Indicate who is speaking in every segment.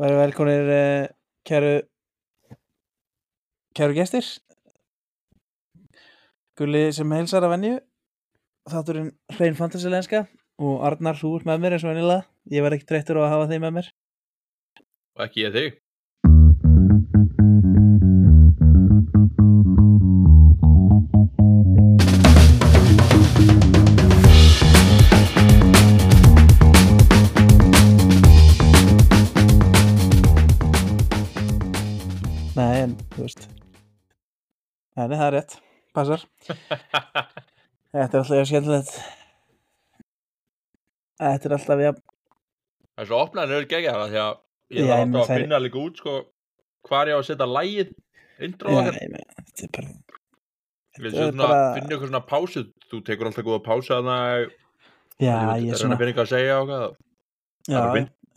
Speaker 1: Væri velkonir uh, kæru kæru gestir. Gulli sem heilsar að venju. Þátturinn hrein fantasilenska og Arnar þú ert með mér eins og venilega ég var ekki treyttur á að hafa þig með mér.
Speaker 2: Og ekki ég þig.
Speaker 1: Veist. Nei, það er rétt. Passar. Þetta er alltaf jafn skemmtilegt. Þetta er alltaf jafn
Speaker 2: Það er svo opnaðin er geggjað það því að ég þarf
Speaker 1: ég
Speaker 2: alltaf að
Speaker 1: það er-
Speaker 2: finna líka út sko hvar ég á að setja lægið intro
Speaker 1: ég meina, þetta er bara
Speaker 2: Ég
Speaker 1: þetta er
Speaker 2: svona
Speaker 1: bara-
Speaker 2: finna eitthvað svona pásu. Þú tekur alltaf góða pásu að það
Speaker 1: Já,
Speaker 2: er
Speaker 1: ég er
Speaker 2: að
Speaker 1: svona
Speaker 2: finna eitthvað að segja og hvað.
Speaker 1: Já,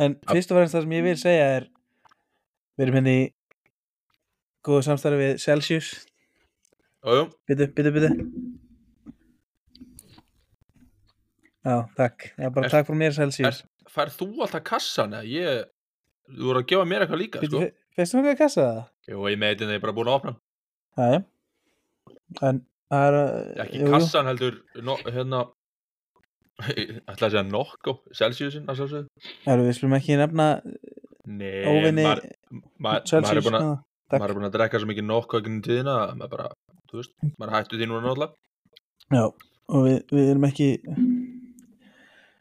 Speaker 1: en fyrst og fremst það sem ég vil segja er við erum henni í góðu samstarfi við Celsius
Speaker 2: Jú,
Speaker 1: Byttu, byttu, byttu Já, takk Já, bara
Speaker 2: Er-
Speaker 1: takk frá mér Celsius
Speaker 2: færð þú alltaf kassan eða ég, þú voru að gefa mér eitthvað líka
Speaker 1: Byttu,
Speaker 2: sko.
Speaker 1: fyrst þú ekki að kassa það?
Speaker 2: Jú, ég meitin þegar ég er bara búin að opna.
Speaker 1: Já, já En það er
Speaker 2: Ekki
Speaker 1: jú, jú.
Speaker 2: kassan heldur, no, hérna, ætla að segja nokko, Celsiusin að sjálfsögðu.
Speaker 1: Erum við skulum ekki nefna
Speaker 2: Nei,
Speaker 1: óvinni
Speaker 2: maður ma maður er
Speaker 1: Celsius
Speaker 2: búin að
Speaker 1: takk.
Speaker 2: Maður er búin að drekka svo mikið nokkuð ekki tíðina að maður bara, þú veist, maður hættu því núna náttúrulega.
Speaker 1: Já, og við, við erum ekki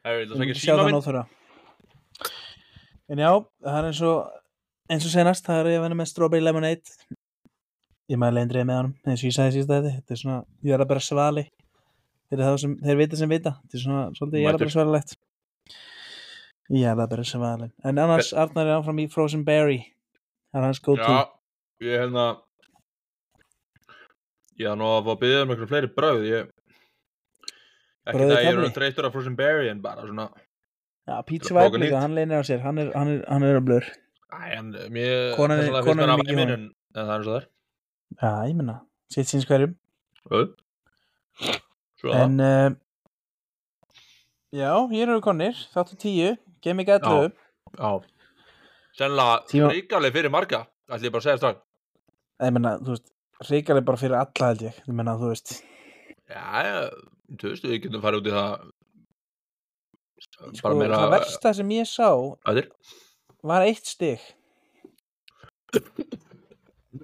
Speaker 2: Það er ekki síma minn?
Speaker 1: En já, það er eins og eins og senast, það er ég að venna með Strawberry Lemonade. Ég mæli eindrið með honum eins og ég sagði síðast þetta Þetta er svona, ég er að bara svali Þeir, sem, þeir vita sem vita. Þetta er svona, svolítið ég er að bara svalilegt Ég er að bara svali En annars, Arnar er áfram í Frozen Berry. Það er hans go to
Speaker 2: Já, ég hérna Ég er nú að fá að byggja um eitthvað fleiri bröð ég ekki það að ég er orðinn þreyttur af Frozen Berry en bara svona
Speaker 1: Já, Pizza
Speaker 2: að
Speaker 1: Vibe líka, hann leynir á sér Hann er, hann er, hann er, er að blur
Speaker 2: Æ, en mér
Speaker 1: Konan er- er mikið
Speaker 2: að minn en, það er eins og það er.
Speaker 1: Já, ég menna, sitt síns hverjum.
Speaker 2: Svo.
Speaker 1: En uh, Já, hér eru konir Þáttu tíu, 11
Speaker 2: Já. Sennilega ríkaleg fyrir marga ætli ég bara að segja strax?
Speaker 1: Ég menna, þú veist, hrikaleg bara fyrir alla held ég. Ég menna, þú veist.
Speaker 2: Já, þú veist, við getum farið út í það.
Speaker 1: Sko,
Speaker 2: bara meira
Speaker 1: Það versta sem ég sá
Speaker 2: Ætlir?
Speaker 1: var eitt stig.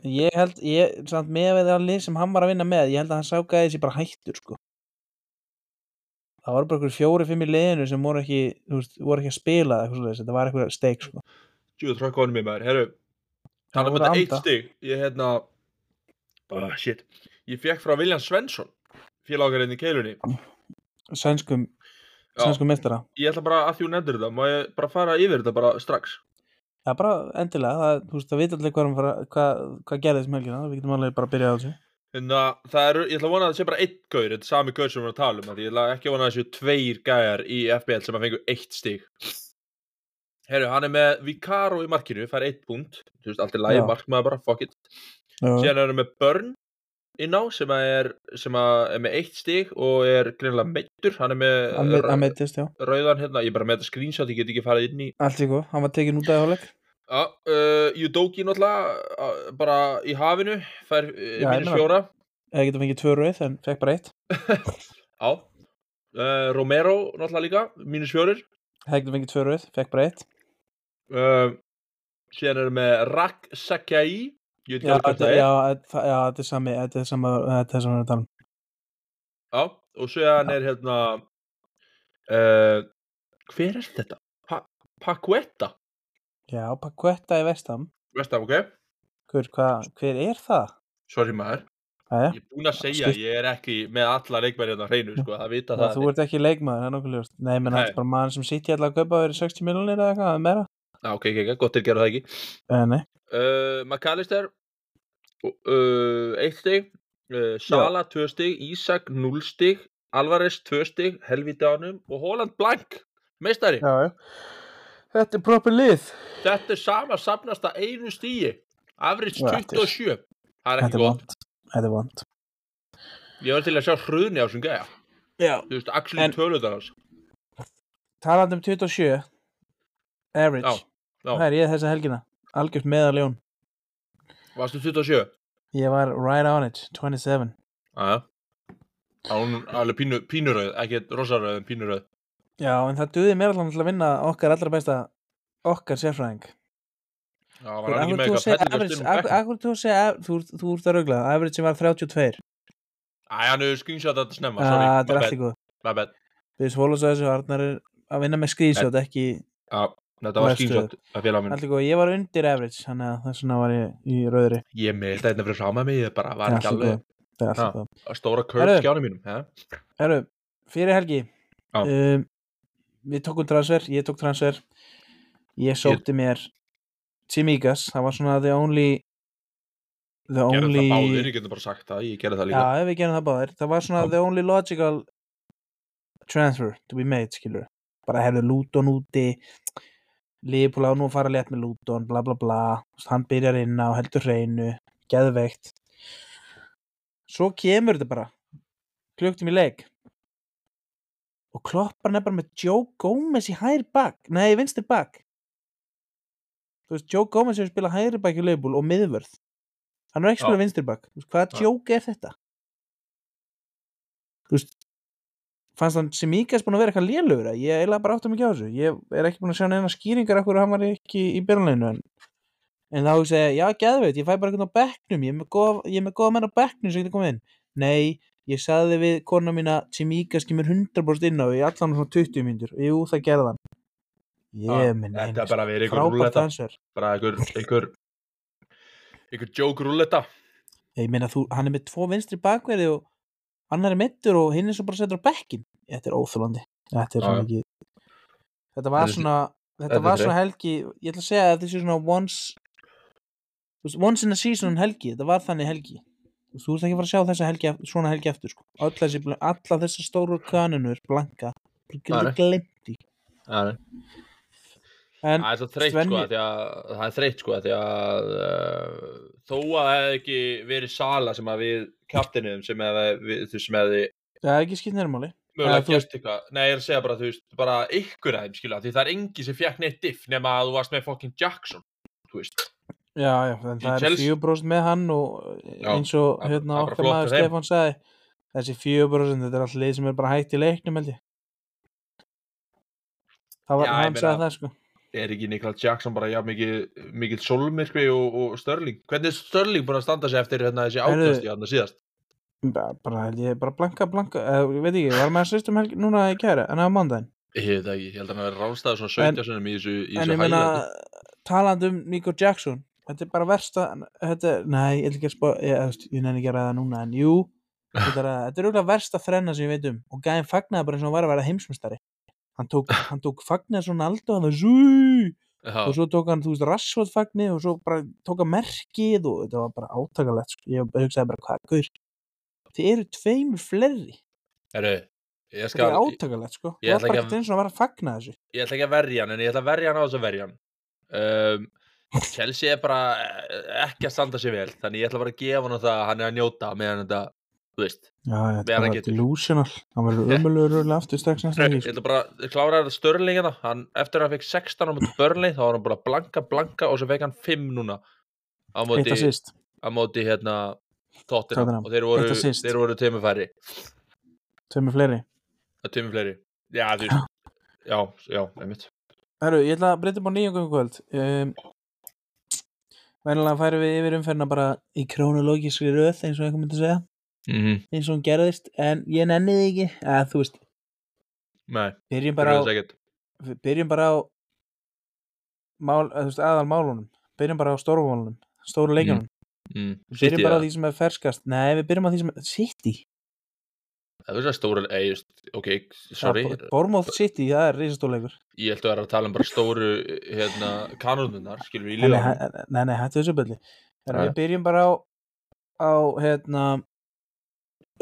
Speaker 1: Ég held, ég, samt með við það lið sem hann var að vinna með Ég held að hann sá gæði sér bara hættur, sko. Það voru bara einhver fjóri, fimm í liðinu sem voru ekki, þú veist, voru ekki að spila eitthvað svoleiðis, þetta var eitthvað steik, sko.
Speaker 2: Jú,
Speaker 1: Það
Speaker 2: Þannig að
Speaker 1: voru
Speaker 2: þetta
Speaker 1: að
Speaker 2: eitt stig. Ég hérna oh, Shit. Ég fekk frá Viljan Svensson Félagarinn í keilunni.
Speaker 1: Sænskum,
Speaker 2: Já.
Speaker 1: sænskum mestara
Speaker 2: Ég ætla bara að hún endur þetta Má ég bara fara yfir þetta bara strax?
Speaker 1: Já, bara endilega, það, þú veist, það veit allir hvað, hvað, hvað gerðist með helgina, við getum alveg bara að byrja á þessu.
Speaker 2: En að það eru, ég ætla að vona að það sé bara eitt gaur Þetta er sami gaur sem við erum að tala um ég ætla ekki að vona að það séu tveir gæjar í FBL sem að fengu eitt stig Herru, hann er með Vicaro í markinu Fær eitt punkt Þú veist, allt er lægi
Speaker 1: Já.
Speaker 2: markmaður bara, fuck it
Speaker 1: Já,
Speaker 2: Síðan er hann með Burn inn á sem er, sem er með eitt stig og er greinilega meittur hann er með
Speaker 1: hann meit- hann meittist, já.
Speaker 2: rauðan hérna, ég er bara með þetta screenshot, ég get ekki farið inn í
Speaker 1: Allt í góð, hann var tekin út af hálfleik.
Speaker 2: Já, uh, Judoki náttúrulega uh, bara í hafinu fær uh, mínus fjóra
Speaker 1: Eða getum fengið tvö rauð, en fekk bara eitt.
Speaker 2: Já uh, Romero náttúrulega líka, mínus fjórir
Speaker 1: Það getum fengið tvö rauð, fekk bara eitt.
Speaker 2: Uh, Síðan er með Rak Sakai
Speaker 1: Já, þetta,
Speaker 2: það er
Speaker 1: já, þetta- já, þetta er sami, þetta er sama, þetta er sama við erum að um.
Speaker 2: Já, og síðan er hérna uh, Hver er þetta? Pa Paquetta
Speaker 1: Já, Paquetta í vestam.
Speaker 2: Veist það, ok?
Speaker 1: Hver, hvað, hver er það?
Speaker 2: Sorry maður
Speaker 1: Æja,
Speaker 2: Ég er búinn að segja,
Speaker 1: Skipt-
Speaker 2: ég er ekki með alla leikmæri hérna á hreinu, sko, það vita það
Speaker 1: þú ert ekki leikmaður, það er nokkuð ljóst. Nei, menn þetta er bara maður sem sitt í allar að kaupa verið 60 miljonir eða eitthvað, eða meira.
Speaker 2: Já, ok, ok, ok, gott til gera það ekki?
Speaker 1: Eh, nei,
Speaker 2: uh, McAllister uh, 1 stig. Uh, Sala 2 stig, Ísak 0 stig. Alvarez 2 stig, Helviti ánum og Holland blank, meistari.
Speaker 1: Já, já. Þetta er proper lið.
Speaker 2: Þetta er sama safnasta einu stíi
Speaker 1: er-
Speaker 2: 27 Það er ekki gott.
Speaker 1: Þetta er vond.
Speaker 2: Ég var til að sjá hruni á þessum gæja.
Speaker 1: Já.
Speaker 2: Þú veist,
Speaker 1: en...
Speaker 2: töluðar hans.
Speaker 1: Talandi um 27, average. Það er ég þessa helgina? Algjört meðaljón.
Speaker 2: Varstu 27?
Speaker 1: ég var right on it, 27
Speaker 2: Aja. Hún alveg pínu, pínuröð, ekki rosaröð en pínuröð.
Speaker 1: já, en það duði mér allan til að vinna okkar allra besta okkar sérfræðing.
Speaker 2: Já, var hann ekki með eitthvað
Speaker 1: akkur þú segja þú, ert- að raugla, average var 32
Speaker 2: Æ, hann hefur screenshot þetta snemma,
Speaker 1: það er allt í góð við svólast að þessu Arnar er að vinna með screenshot ekki
Speaker 2: þetta var
Speaker 1: Lestu.
Speaker 2: screenshot af félag minn.
Speaker 1: allt í góð, ég var undir average þannig að þess vegna var ég í rauðri
Speaker 2: Ég með þetta hérna fyrir fram að mig, ég bara var ekki alveg að stóra curve skjánum mínum. he?
Speaker 1: Herru, fyrir helgi
Speaker 2: Já.
Speaker 1: um, Við tókum transfer Ég tók transfer Ég sótti mér Tsimikas Það var svona the only The
Speaker 2: Gerðum
Speaker 1: only
Speaker 2: það báðir, ég getur bara sagt það, ég gerði það
Speaker 1: Já,
Speaker 2: líka.
Speaker 1: ef við gerum það báðir Það var svona
Speaker 2: Já.
Speaker 1: the only logical Transfer to be made, skilur Bara herðu Luton úti Liverpool á nú að fara létt með Luton Bla bla bla. Hann byrjar inn á heldur hreinu Geðveikt. Svo kemur þetta bara Kluktum í leik. Og kloppar er bara með Joe Gomez í hægri bak nei, vinstri bak. Þú veist, Joe Gomez hefur spilað hægri bak í Leifbúl og miðvörð. Hann er ekki spilað vinstri bak. Þú veist, hvaða joke er þetta? Þú veist fannst hann sem íkast búin að vera eitthvað lélugur ég er eiginlega bara átt að mikið á þessu. Ég er ekki búin að sjá neina skýringar af hverju hann var ekki í byrjanleginu en, en þá ég, já, geðveit, ég fæ bara eitthvað á bekknum ég er með ég með góða menn á bekknum sem getur komið inn. Nei, ég sagði við kona mína sem íkast kemur 100% inn á í allan svona 20 mínútur. Jú, það gerði hann. Ég minn
Speaker 2: Þetta er bara verið ykkur
Speaker 1: ansver
Speaker 2: bara ykkur, ykkur, ykkur
Speaker 1: annar er mittur og hinn er svo bara settur á bekkin þetta er óþjólandi þetta er ekki þetta var svona þetta var svona helgi ég ætla að segja að þetta sé svona once once in a season helgi. Þetta var þannig helgi. Þú ert ekki að fara að sjá þessa helgi, svona helgi eftir sko. Alla þessar stóru kanunur blanka,
Speaker 2: Nei,
Speaker 1: í
Speaker 2: Það
Speaker 1: en
Speaker 2: er svo þreytt
Speaker 1: Svenni-
Speaker 2: sko, af því að, það er þreytt sko, því að uh, þó að það hefði ekki verið Sala sem að við kaftinuðum sem hefði, hefði
Speaker 1: það er ekki skipt nærmáli
Speaker 2: nei ég er að segja bara, þú veist, bara ykkur þeim skilja, því það er engi sem fekk neitt diff nema að þú varst með fucking Jackson, þú veist.
Speaker 1: Já, já, en það er fjögubrósent með hann og
Speaker 2: Já,
Speaker 1: eins og
Speaker 2: er-
Speaker 1: hérna okkar maður. Stefán sagði þessi fjögubrósent, þetta er alltaf leið sem er bara hægt í leiknum held ég það var,
Speaker 2: Já,
Speaker 1: hann sagði það sko
Speaker 2: Er ekki Niklas Jackson bara já mikið, mikið solmyrkvi og, og Störling? Hvernig er Störling búin að standa sig eftir hérna þessi ákvæmst í hann síðast?
Speaker 1: bara, bara ég, bara blanka, blanka eða, ég veit ekki, var að sýstum helgi núna í kæra en
Speaker 2: það ekki, ég held að hann hafi ránstæður svona 17 sinum í þessu, í
Speaker 1: en
Speaker 2: þessu
Speaker 1: ég meina talandi um Nico Jackson þetta er bara versta þetta, er- nei, ég ætla ekki að spá ég, ég nenni ekki að ræða það núna, en jú þetta er, þetta er versta þrenna sem ég veit um og gæðin fagnaði bara eins og var að vera heimsmyndstari hann tók, hann tók fagnaði svona aldo hann var zúi og svo tók hann, þú veist, rassvot fagni og svo bara tók hann merkið og þetta var bara átakalegt sko. ég hugsaði bara, hvað, guður þið eru tveimur fleiri.
Speaker 2: Herru, ég
Speaker 1: þetta
Speaker 2: skal,
Speaker 1: er átakalegt, sko.
Speaker 2: Ætla
Speaker 1: var bara ekkert eins og að vera að fagna þessu.
Speaker 2: Ég ætla ekki að verja hann, en ég ætla að verja hann á þess að verja hann. Um, Chelsea er bara eh, ekki að standa sér vel, þannig ég ætla bara að gefa hann það að hann er að njóta meðan þetta, þú veist.
Speaker 1: já, þetta
Speaker 2: getur.
Speaker 1: delusional hann verður röðlega aftur strax næsta
Speaker 2: Ég
Speaker 1: leik, sko.
Speaker 2: ætla bara að klára þetta störling hérna, hann, eftir að hann fekk 16 á móti Burnley, þá var hann bara blanka, blanka og svo fekk hann 5 núna á móti, á móti hérna Tottenham. og þeir voru, þeir voru tveimur færri,
Speaker 1: tveimur fleiri
Speaker 2: tveimur fleiri. Já, þú veist, já, já, einmitt.
Speaker 1: Herru, ég ætla að breyta upp á nýjum göngum kvöld um, Venjulega færum við yfir umferðina bara í krónológiskri röð eins og einhver myndi segja
Speaker 2: Mm -hmm.
Speaker 1: eins og hún gerðist, en ég nenni þið ekki. Eða þú veist,
Speaker 2: Nei,
Speaker 1: byrjum
Speaker 2: bara
Speaker 1: á byrjum bara á mál, þú veist, aðal málunum byrjum bara á stórumálunum, stóru leikjunum.
Speaker 2: Mm.
Speaker 1: byrjum
Speaker 2: City,
Speaker 1: bara á því sem er ferskast. Nei, við byrjum á því sem er City?
Speaker 2: Það er það stóru, ei, ok, sorry,
Speaker 1: Bormóð City, það er risastóleikur
Speaker 2: ég held að vera að tala um bara stóru, hérna, kanónunar, skilur við í
Speaker 1: nei, nei, nei, hættu þessu byrli við byrjum bara á á, hérna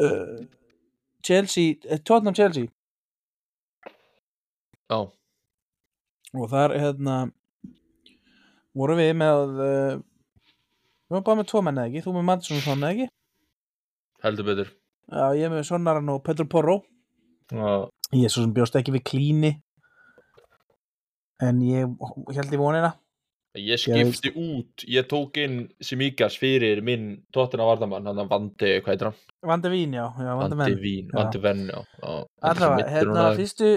Speaker 1: uh, Chelsea, eh, Tottenham Chelsea.
Speaker 2: Já,
Speaker 1: og þar hérna vorum við með uh, við varum bara með tvo menn eða ekki, þú með Madsson og svona ekki?
Speaker 2: Heldur betur.
Speaker 1: já, ég með Sonnaran og Petro Porro.
Speaker 2: Já,
Speaker 1: ég er svo sem bjóst ekki við klíni en ég held í vonina
Speaker 3: Ég skipti út, ég tók inn Simíkas fyrir minn tóttina vardamann, hann að Vandi, hvað heitir hann?
Speaker 1: Vandi Vín, já, já Vandi
Speaker 3: Vandi Vín,
Speaker 1: Já.
Speaker 3: Vandi Venn, já. já.
Speaker 1: Allavega, hérna, fyrstu,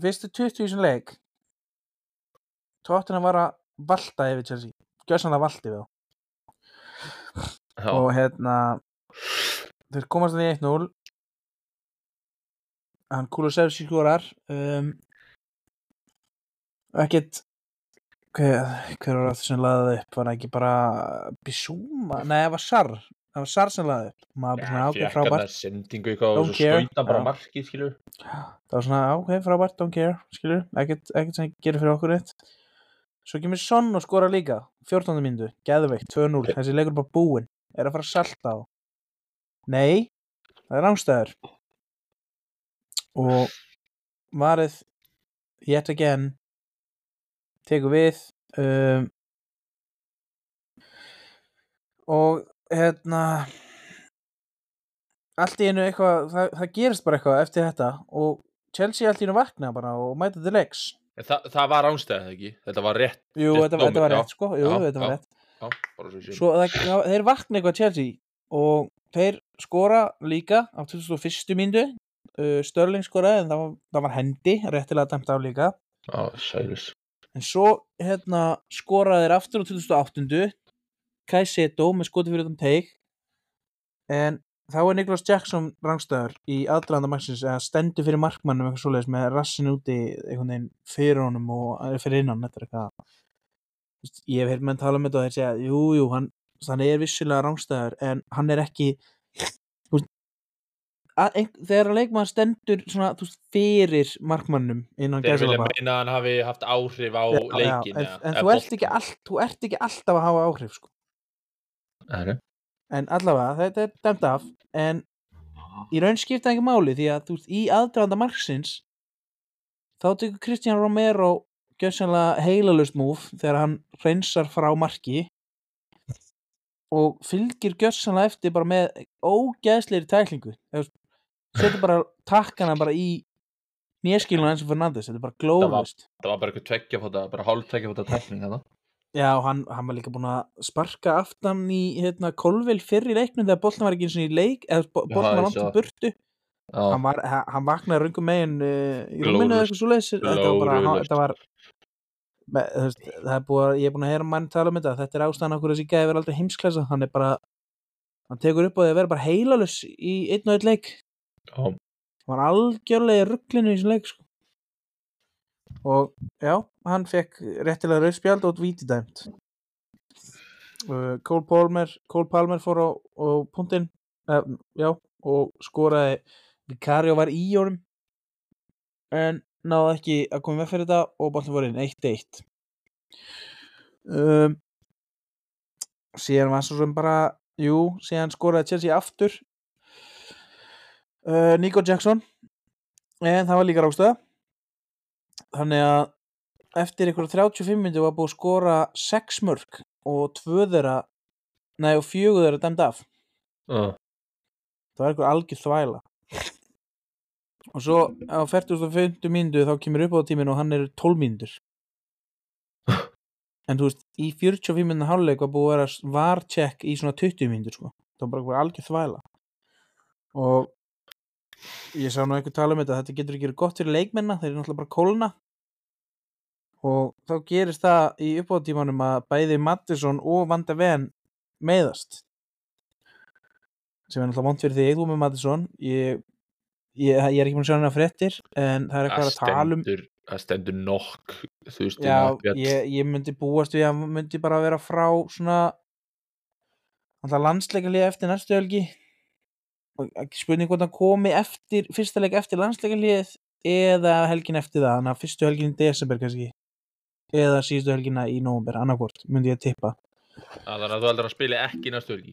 Speaker 1: fyrstu 20 sem leik Tottenham var að valta yfir Chelsea Gjössanlega valti við þá
Speaker 3: Já.
Speaker 1: og hérna þeir komast þannig 1-0 hann Kulusevski skorar um, ekkert hver, hver var það sem laðið upp? Var það ekki bara Bissouma, nei það var Sar. Það var Sar sem laðið upp. Maður bara svona ákveð frábært
Speaker 3: sendingu eitthvað og skauta bara markið, skilur.
Speaker 1: það var svona ákveð frábært, don't care skilur, ekkert, sem gerir fyrir okkur eitt svo kemur Son og skora líka. 14. myndu, geðveikt, 2-0 þessi leikur bara búinn, er að fara að salta á. Nei það er rángstæður og varið yet again tekur við um, og hérna allt í einu eitthvað það, það gerist bara eitthvað eftir þetta og Chelsea allt í einu vakna bara og mæta til leiks
Speaker 3: það, það var ánstæðið, ekki? Þetta var rétt,
Speaker 1: jú,
Speaker 3: Rétt
Speaker 1: þetta, þetta var
Speaker 3: dómur, já.
Speaker 1: rétt sko jú,
Speaker 3: Já,
Speaker 1: þetta var
Speaker 3: já.
Speaker 1: rétt
Speaker 3: já, svo
Speaker 1: það, þeir vakna eitthvað Chelsea og þeir skora líka á 2001. mínútu uh, Störling skoraði en það var, það var hendi réttilega dæmt á líka
Speaker 3: Já, sælis.
Speaker 1: En svo hérna skoraði þeir aftur á 2008. Kaiseto með skoti fyrir þann teik en þá er Niklas Jackson rangstæður í aðdraðanda marksins eða stendur fyrir markmannum eitthvað svoleiðis með rassin úti einhvern veginn fyrir honum og eh, fyrir innan þetta er eitthvað ég hef heyrt menn tala um þetta og þeir segja jú, jú, hann, hann er vissulega rangstæður en hann er ekki þú veist, að, ein, þegar að leikmaður stendur svona, þú veist, fyrir markmannum innan
Speaker 3: Þeir vilja meina að hann hafi haft áhrif á
Speaker 1: Já, já,
Speaker 3: leikin.
Speaker 1: en, en þú, ert ekki all, þú ert ekki alltaf að hafa áhrif sko.
Speaker 3: all...
Speaker 1: en allavega, þetta er dæmt af en í raun skipta ekki máli því að þú veist, í aðdraðanda marksins þá tekur Kristján Romero gjössanlega heilalust múf þegar hann reynsar frá marki og fylgir gjössanlega eftir bara með ógeðsleiri tæklingu setur bara takkana bara í nýjaskilun eins og Fernandes, þetta er bara glóðlust
Speaker 3: Það var bara eitthvað tveggja fóta, bara hálf tveggja fóta tekning þetta.
Speaker 1: Já, hann, hann var líka búinn að sparka aftan í hérna, kolvil fyrr í leiknum þegar boltan var ekki eins og í leik eða bo-
Speaker 3: Já,
Speaker 1: boltan var langt í burtu. Hann, var, ha- hann vaknaði röngum megin uh, í rúminu eða eitthvað svoleiðis. Þetta var bara, hann,
Speaker 3: Glórulaust.
Speaker 1: þetta var með, veist, það er búið að, ég er búinn að heyra mann tala um þetta, þetta er ástæðan okkur þessi gæði verið aldrei heimsklasa, hann er bara hann tekur upp á því að vera bara heilalus í einn og einn leik, hann var algjörlega í rugglinu í þessum leik sko. og já, hann fekk réttilega rauðspjald og víti dæmt uh, Cole Palmer Cole Palmer fór á, á punktinn uh, já, og skoraði. Vicario var í honum en náði ekki að koma með fyrir þetta og boltin fór inn 1-1 um, síðan var svo sem bara jú, síðan skoraði Chelsea aftur uh, Nico Jackson en það var líka rákstöða þannig að eftir ykkur 35 minnir var búið að skora 6 mörg og 2 þeirra nei og 4 þeirra dæmd af
Speaker 3: já.
Speaker 1: það var eitthvað algjör þvæla og svo á 45. mínútu þá kemur upp á tíminu og hann er 12 mínútur en þú veist í 45 mínútu háluleik var búið að vera varcheck í svona 20 mínútur sko. það var bara algjör þvæla og ég sá nú eitthvað tala um þetta þetta getur ekki verið gott fyrir leikmenna þeir eru náttúrulega bara kólna. Og þá gerist það í uppáttímanum að bæði Mattisson og Van de Ven meiðast. Sem er náttúrulega vond fyrir því þú með Mattisson. Ég, ég, ég er ekki búin að sjá hana fréttir en það er eitthvað að tala um
Speaker 3: það stendur nokk, veist,
Speaker 1: já,
Speaker 3: um að
Speaker 1: ég, ég myndi búast við að myndi bara vera frá svona alltaf landsleikalið eftir næstu ekki spurning hvort hann komi eftir fyrsta leik eftir landsleikalið eða helgin eftir það, þannig að fyrstu helgin í desember kannski eða síðustu helgina í nóvember, annarkvort, myndi ég tippa
Speaker 3: Þannig að þú heldur að hann spili ekki næstu helgi.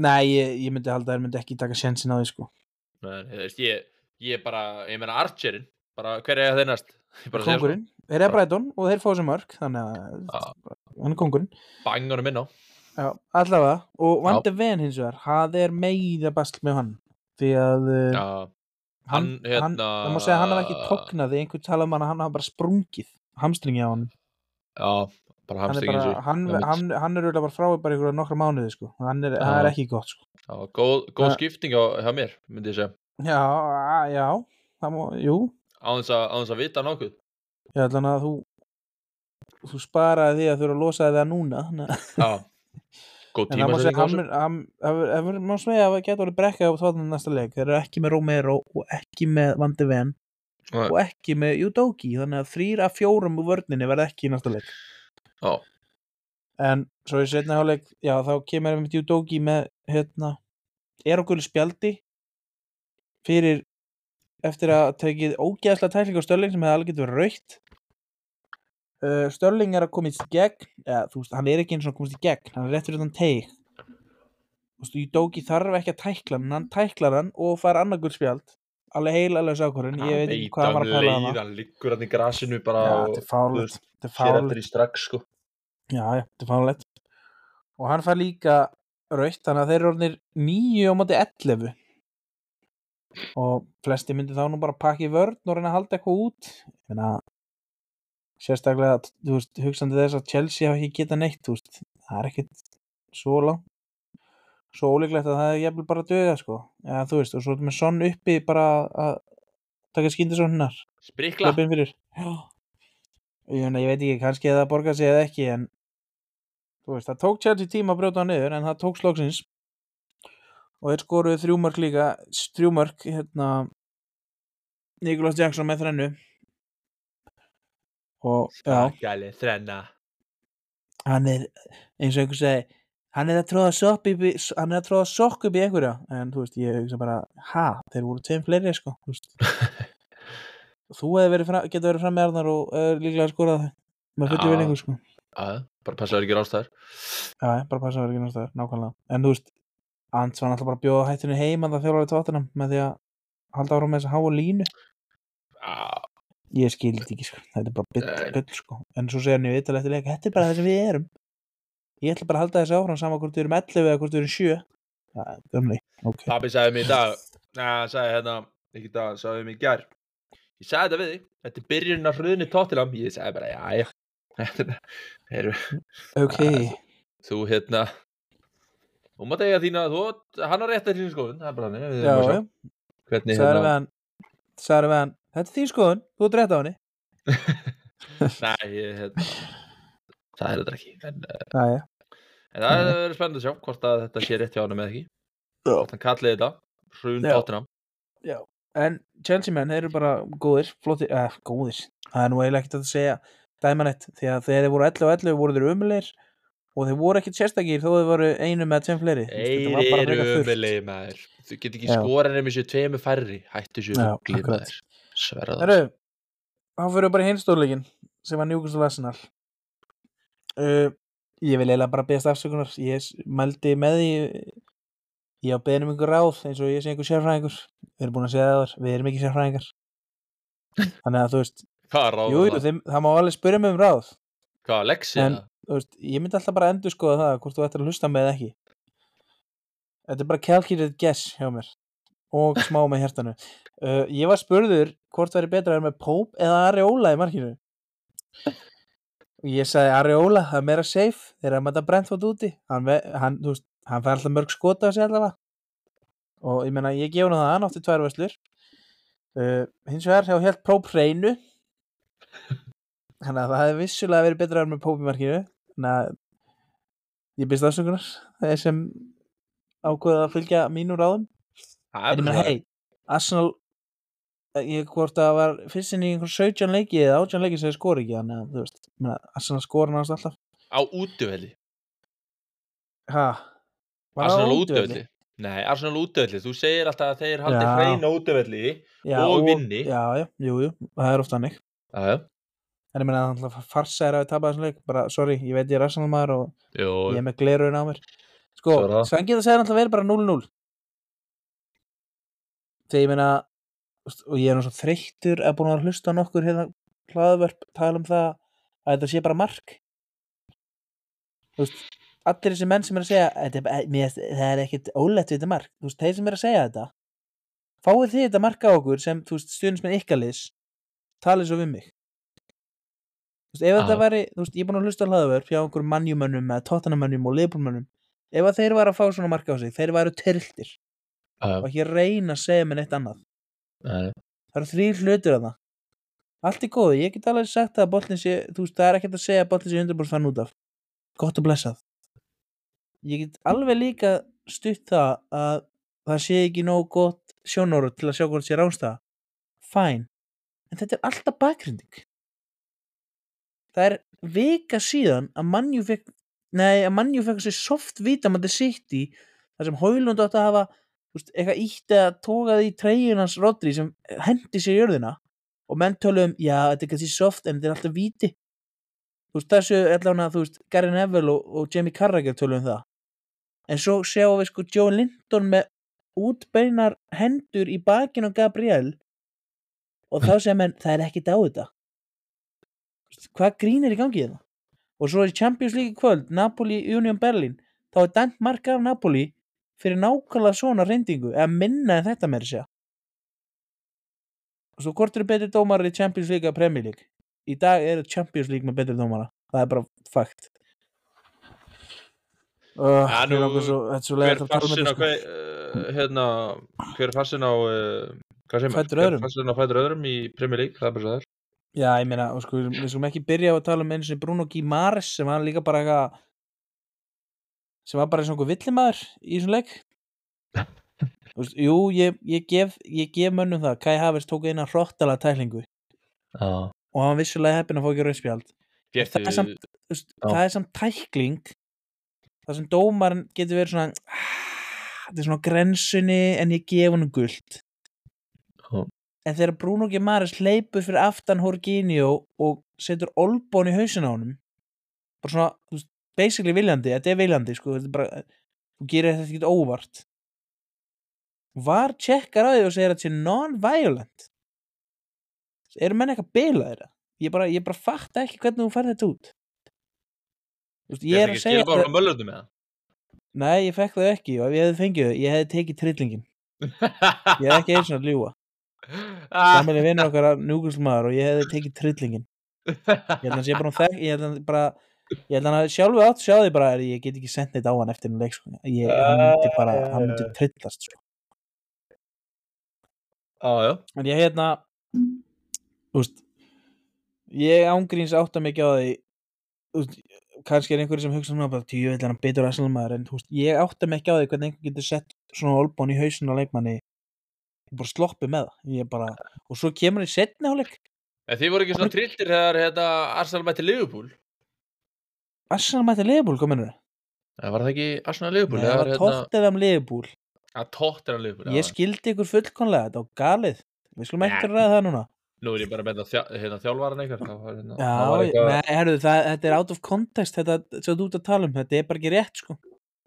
Speaker 1: Nei, ég, ég myndi halda að þeir myndi ekki taka sjensin á því sko
Speaker 3: Nei, þú veist, ég, ég bara, ég meina Archerinn, bara hver er þeir næst?
Speaker 1: Kongurinn, þeir eru Brighton og þeir sér mörg þannig að hann er kongurinn
Speaker 3: bangunum inn á.
Speaker 1: Já, allavega, og
Speaker 3: Já.
Speaker 1: Van de Ven hins vegar, það er meira basl með hann því að uh,
Speaker 3: Já,
Speaker 1: hann,
Speaker 3: hérna-
Speaker 1: það má segja að hann hafa ekki tognað því einhver tala um hann að hann hafa bara sprungið hamstringi á hann
Speaker 3: já,
Speaker 2: bara
Speaker 1: er,
Speaker 2: sig
Speaker 1: hann,
Speaker 2: Einmitt.
Speaker 1: hann, hann er auðvitað bara frá í bara ykkur nokkra mánuði sko. hann er, það er
Speaker 2: Já.
Speaker 1: ekki gott sko.
Speaker 2: Já, góð, góð
Speaker 1: Það-
Speaker 2: skipting á, hjá mér, myndi ég segja
Speaker 1: já, já það má, jú,
Speaker 2: á þess að, á þess að vita nokkuð
Speaker 1: hann að þú þú sparaði því að þú eru að losa það núna
Speaker 2: Já, góð
Speaker 1: það má
Speaker 2: tíma
Speaker 1: hann má segja að það getur verið brekka á tóðan næsta leik þeir eru ekki með Romero og ekki með Van de Ven og ekki með Udogi þannig að þrýr af fjórum úr vörninni verða ekki í næsta leik.
Speaker 2: Já,
Speaker 1: en svo í setna hálfleik já þá kemur einmitt Udogi með hérna er okkur spjaldi fyrir eftir að tekið ógeðslega tækling á Störling sem hefði alveg getur raukt uh, Störling er að komast í gegn eða, þú veist, hann er ekki eins og að komast í gegn hann er rétt fyrir þann teig. Udogi þarf ekki að tækla hann hann tæklar hann og fær annarkur spjald. Alveg heil alveg sákurinn ég veit ekki hvað hann var að
Speaker 2: um
Speaker 1: hann
Speaker 2: Hann liggur hann í grasinu bara
Speaker 1: já,
Speaker 2: og sér eftir í strax sko.
Speaker 1: Já, já, þetta er fánulegt og hann fær líka rautt þannig að þeir eru orðnir 9 á móti 11 og flesti myndi þá nú bara pakka í vörn og reyna að halda eitthvað út. Ég meina sérstaklega, þú veist, hugsandi þess að Chelsea hafa ekki getað neitt, þú veist það er ekkit svo langt. Svo ólíklegt að það er jafnvel bara döða sko, eða þú veist, og svo er með sonn uppi bara að taka skindisonnar
Speaker 2: Sprikla.
Speaker 1: Löpinn fyrir. Já. Ég, ég veit ekki, kannski að það borga sig eða ekki en þú veist, það tók Chelsea tíma að brjóta hann niður en það tók slóksins og þeir skoruðu þrjúmörk líka þrjúmörk, hérna Nicholas Jackson með þrennu og
Speaker 2: Gæli, þrenna.
Speaker 1: Hann er eins og einhver segi hann er að tróða sokk upp í hann er að tróða sokk upp í einhverja en þú veist, ég hugsa bara, ha, þeir voru tveim fleiri sko, þú þú verið fram, getur verið fram með Arnar og uh, líklega skorað með fullu
Speaker 2: Já.
Speaker 1: vinningu sko.
Speaker 2: Já, bara passaður ekki rástæður
Speaker 1: Já, bara passa að vera ekki náttúrulega, nákvæmlega. En þú veist, Ants var náttúrulega bara að bjóða hættinu heim að það þjálfari tóttunum með því að halda ára með þessa háa línu Ég skildi ekki, sko, þetta er bara byll, byll sko. En svo segir hann í vital eftir leik, þetta er bara það sem við erum. Ég ætla bara að halda þessi áfram sama hvort við erum 11 eða hvort við erum 7 Já, gömli, ok.
Speaker 2: Pappi sagði mér í dag hann sagði hérna Ekki dag, sagði mér í gær. Ég sagði þetta við þig. Þetta er byrjunin að hröðni tóttilam Ég sagði bara, já, já. Er-
Speaker 1: Ok,
Speaker 2: Þú hérna Þú mátt eiga þína þú, Hann har rétt að þínu skoðun Það er bara hann Við erum að sjá
Speaker 1: já.
Speaker 2: Hvernig hérna
Speaker 1: Sæður við hann, þetta er þín skoðun, þú ert rétt á henni
Speaker 2: Nei, ég, hérna Það er þetta ekki En, eh,
Speaker 1: Já, já,
Speaker 2: en það verður spennandi að sjá Hvort að þetta sé rétt hjá hann með ekki
Speaker 1: Já.
Speaker 2: Hvort hann kallið þetta Hrun
Speaker 1: Já.
Speaker 2: tóttinam
Speaker 1: En Chelsea menn, þeir eru bara góðir, flottir, eða góðir, það er nú eiginlega ekkert að segja dæmanett, því að þegar þeir voru 11 og 11 voru þeir umulegir og þeir voru ekkert sérstakir þó þeir voru einu með tveim fleiri.
Speaker 2: Þeir eru
Speaker 1: þurrt.
Speaker 2: umilegi maður Þú get ekki
Speaker 1: Já.
Speaker 2: skora nefnir sér tveimu færri Hættu sér
Speaker 1: Já,
Speaker 2: ruggli
Speaker 1: akkurat.
Speaker 2: Sverða
Speaker 1: Herru, þá fyrir við bara í hinstórleikin sem var Newcastle Arsenal. Uh, ég vil eiginlega bara beðast afsökunar, ég mældi með því, ég á beðin um einhver ráð eins og ég sé einhver sérfræðingur, við erum búin að segja það áður, við erum ekki sérfræðingar. Þannig að þú veist, jú, jú,
Speaker 2: það?
Speaker 1: þeim, það má alveg spyrja mig um ráð.
Speaker 2: Hvað?
Speaker 1: En- þú veist, ég myndi alltaf bara endur skoða það hvort þú ættir að hlusta með eða ekki þetta er bara calculated guess hjá mér og smá með hjartanu uh, ég var spurður hvort væri betra að vera með Pope eða Areola í markinu? Og ég sagði Areola, það er meira safe þegar að mæta Brentford úti. Hann, hann, veist, hann fær alltaf mörg skota á sig allavega. Og ég meina, ég gef hann það, hann átti tvær vöslur uh, hins vegar hjá helt Pope hreinu. Þannig að það hefði vissulega verið betra að vera með Pope í markinu. Þannig að ég byrst afsökunar. Þeir sem ákveða að fylgja mínum ráðum.
Speaker 2: Það
Speaker 1: en ég
Speaker 2: bara
Speaker 1: hei, Arsenal ég hvort að það var fyrst inn í einhver 17 leiki eða 18 leiki sem þeir skori ekki þannig að þú veist, ég Arsenal skora náttúrulega alltaf.
Speaker 2: Á
Speaker 1: það á
Speaker 2: Arsenal útöfelli Nei, Arsenal á útöfelli Þú segir alltaf að þeir haldi hreina útöfelli
Speaker 1: já,
Speaker 2: og vinni.
Speaker 1: já, já, jú, jú, það er ofta
Speaker 2: já
Speaker 1: en ég meina, það er farsa er að við tapa þessum leik. Bara, sorry, ég veit ég er Arsenal maður og
Speaker 2: Jú,
Speaker 1: ég er með glerun á mér. Sko,
Speaker 2: það.
Speaker 1: Svangið það segir alltaf verið bara 0-0 þegar ég meina og ég er svo þreyttur að búin að hlusta nokkur hérna hlaðvörp tala um það að þetta sé bara mark. Þú veist allir þessi menn sem er að segja mér, það er ekkit ólegt við þetta mark. Þú veist, þeir sem er að segja þetta fáið þið þetta mark á okkur sem, þú veist, stundins með ykkaliðs talið svo við mig. Þú veist, ef þetta væri, þú veist, ég er búin að hlusta á hlaðavörf hjá einhverjum mannjumönnum eða tóttanamönnum og liðbúlmönnum ef þeir væri að fá svona marka á sig, þeir væri trilltir
Speaker 2: Já,
Speaker 1: og ekki reyna að segja mér neitt annað það eru þrýr hlutir að það allt er góð, ég get alveg sagt að bollin sé, þú veist, það er ekkert að segja að bollin sé 100% fann út af. Gott og blessað. Ég get alveg líka stutt það að það sé ekki nóg gott sjónóru til að sjá hvort sé rásta fæn, en þetta er alltaf bakgrinding. Það er vika síðan að mannjú fekk nei, að mannjú fekk sér soft vítamandi sitt í þar sem Hólund átti að hafa veist, eitthvað ítt eða tókaði í treyjun hans Rodri sem hendi sér jörðina og menn töluðum, já, þetta er kannski soft en þetta er alltaf víti. Þú veist, þessu allavega, þú veist, Gary Neville og, og Jamie Carragher töluðum það. En svo sjáum við sko Joe Linton með útbeinar hendur í bakinn á Gabriel og þá segja menn, það er ekkit á þetta. Hvað grín er í gangi þetta og svo er Champions League kvöld Napoli Union Berlin þá er dæmt marka af Napoli fyrir nákvæmlega svona reyndingu eða minna en þetta meira segja. Og svo hvort eru betri dómar í Champions League að Premier League? Í dag eru Champions League með betri dómara það er bara fakt. Uh,
Speaker 3: Ja, nú,
Speaker 1: svo, þetta svo
Speaker 3: Hver
Speaker 1: tala um
Speaker 3: farsin á
Speaker 1: sko.
Speaker 3: hver, uh, hérna, hver farsin á uh, Hver farsin á fætur öðrum í Premier League, það er bara svo það er.
Speaker 1: Já, ég meina, sko, við skulum ekki byrja á að tala um eins og Bruno Guimares sem var líka bara eitthvað sem var bara eins og einhver villimaður í þessum leik. Þú veist, Jú, ég, ég, gef, ég gef mönnum það. Kai Havers tók eina hrottalega tæklingu.
Speaker 2: Já,
Speaker 1: og hann vissulega heppin að fá ekki rauðspjald. Það er samt, þú veist,
Speaker 2: Já.
Speaker 1: það er samt tækling. Það sem dómarinn getur verið svona "Ah, þetta er svona grensunni en ég gef hann gult.
Speaker 2: Já.
Speaker 1: en þegar Bruno Gimares hleypur fyrir aftan Jorginho og setur olbón í hausin á honum bara svona, þú veist, basically viljandi þetta er viljandi, sko þetta er bara, þú gerir þetta ekki óvart. Var tjekkar á því og segir að þetta sé non-violent. Eru menn eitthvað bila þeirra? Ég bara, ég bara fatta ekki hvernig þú færði þetta út. Þú veist, ég er að segja
Speaker 3: bara frá möllundum með
Speaker 1: nei, ég fekk það ekki og ef ég hefði fengið þau, ég hefði tekið trillingin
Speaker 3: það
Speaker 1: ég hefði ekki eins og að ljúa Gamli vinnur okkar að njúkulsmaður og ég hefði tekið trillingin ég held að hann sé bara, ég held að ég að sjálfu átt sjá því bara ég get ekki sendt neitt á hann eftir en leik sko. ég, hann myndi bara, hann myndi trillast sko.
Speaker 3: Já.
Speaker 1: En ég hérna veist ég ángríns átta mikið á því veist, kannski er einhverjum sem hugsa svona bara tíu vil hann betur aðsalmaður en þú veist, ég átta mikið á því hvernig einhver getur sett svona olbón í hausin á leikmanni. Og bara sloppi með það. Ég bara, og svo kemur hann í setni áleik
Speaker 3: En þið voru ekki svona trilltir þegar hérna, Arsenal mætti Liverpool
Speaker 1: Arsenal mætti Leifbúl, mennur
Speaker 3: Það var það ekki Arsenal Liverpool?
Speaker 1: Það var
Speaker 3: hérna,
Speaker 1: Tottenham Leifbúl
Speaker 3: að tóttir hann Liverpool
Speaker 1: ég skildi ykkur fullkonlega, þetta var galið. Við skulum
Speaker 3: Nei.
Speaker 1: ræða það núna.
Speaker 3: Nú er ég bara með það hérna, eitthvað hérna, það var eitthvað,
Speaker 1: nei, herru, það, þetta er out of context þetta sem þú ert að tala um, þetta er bara ekki rétt sko.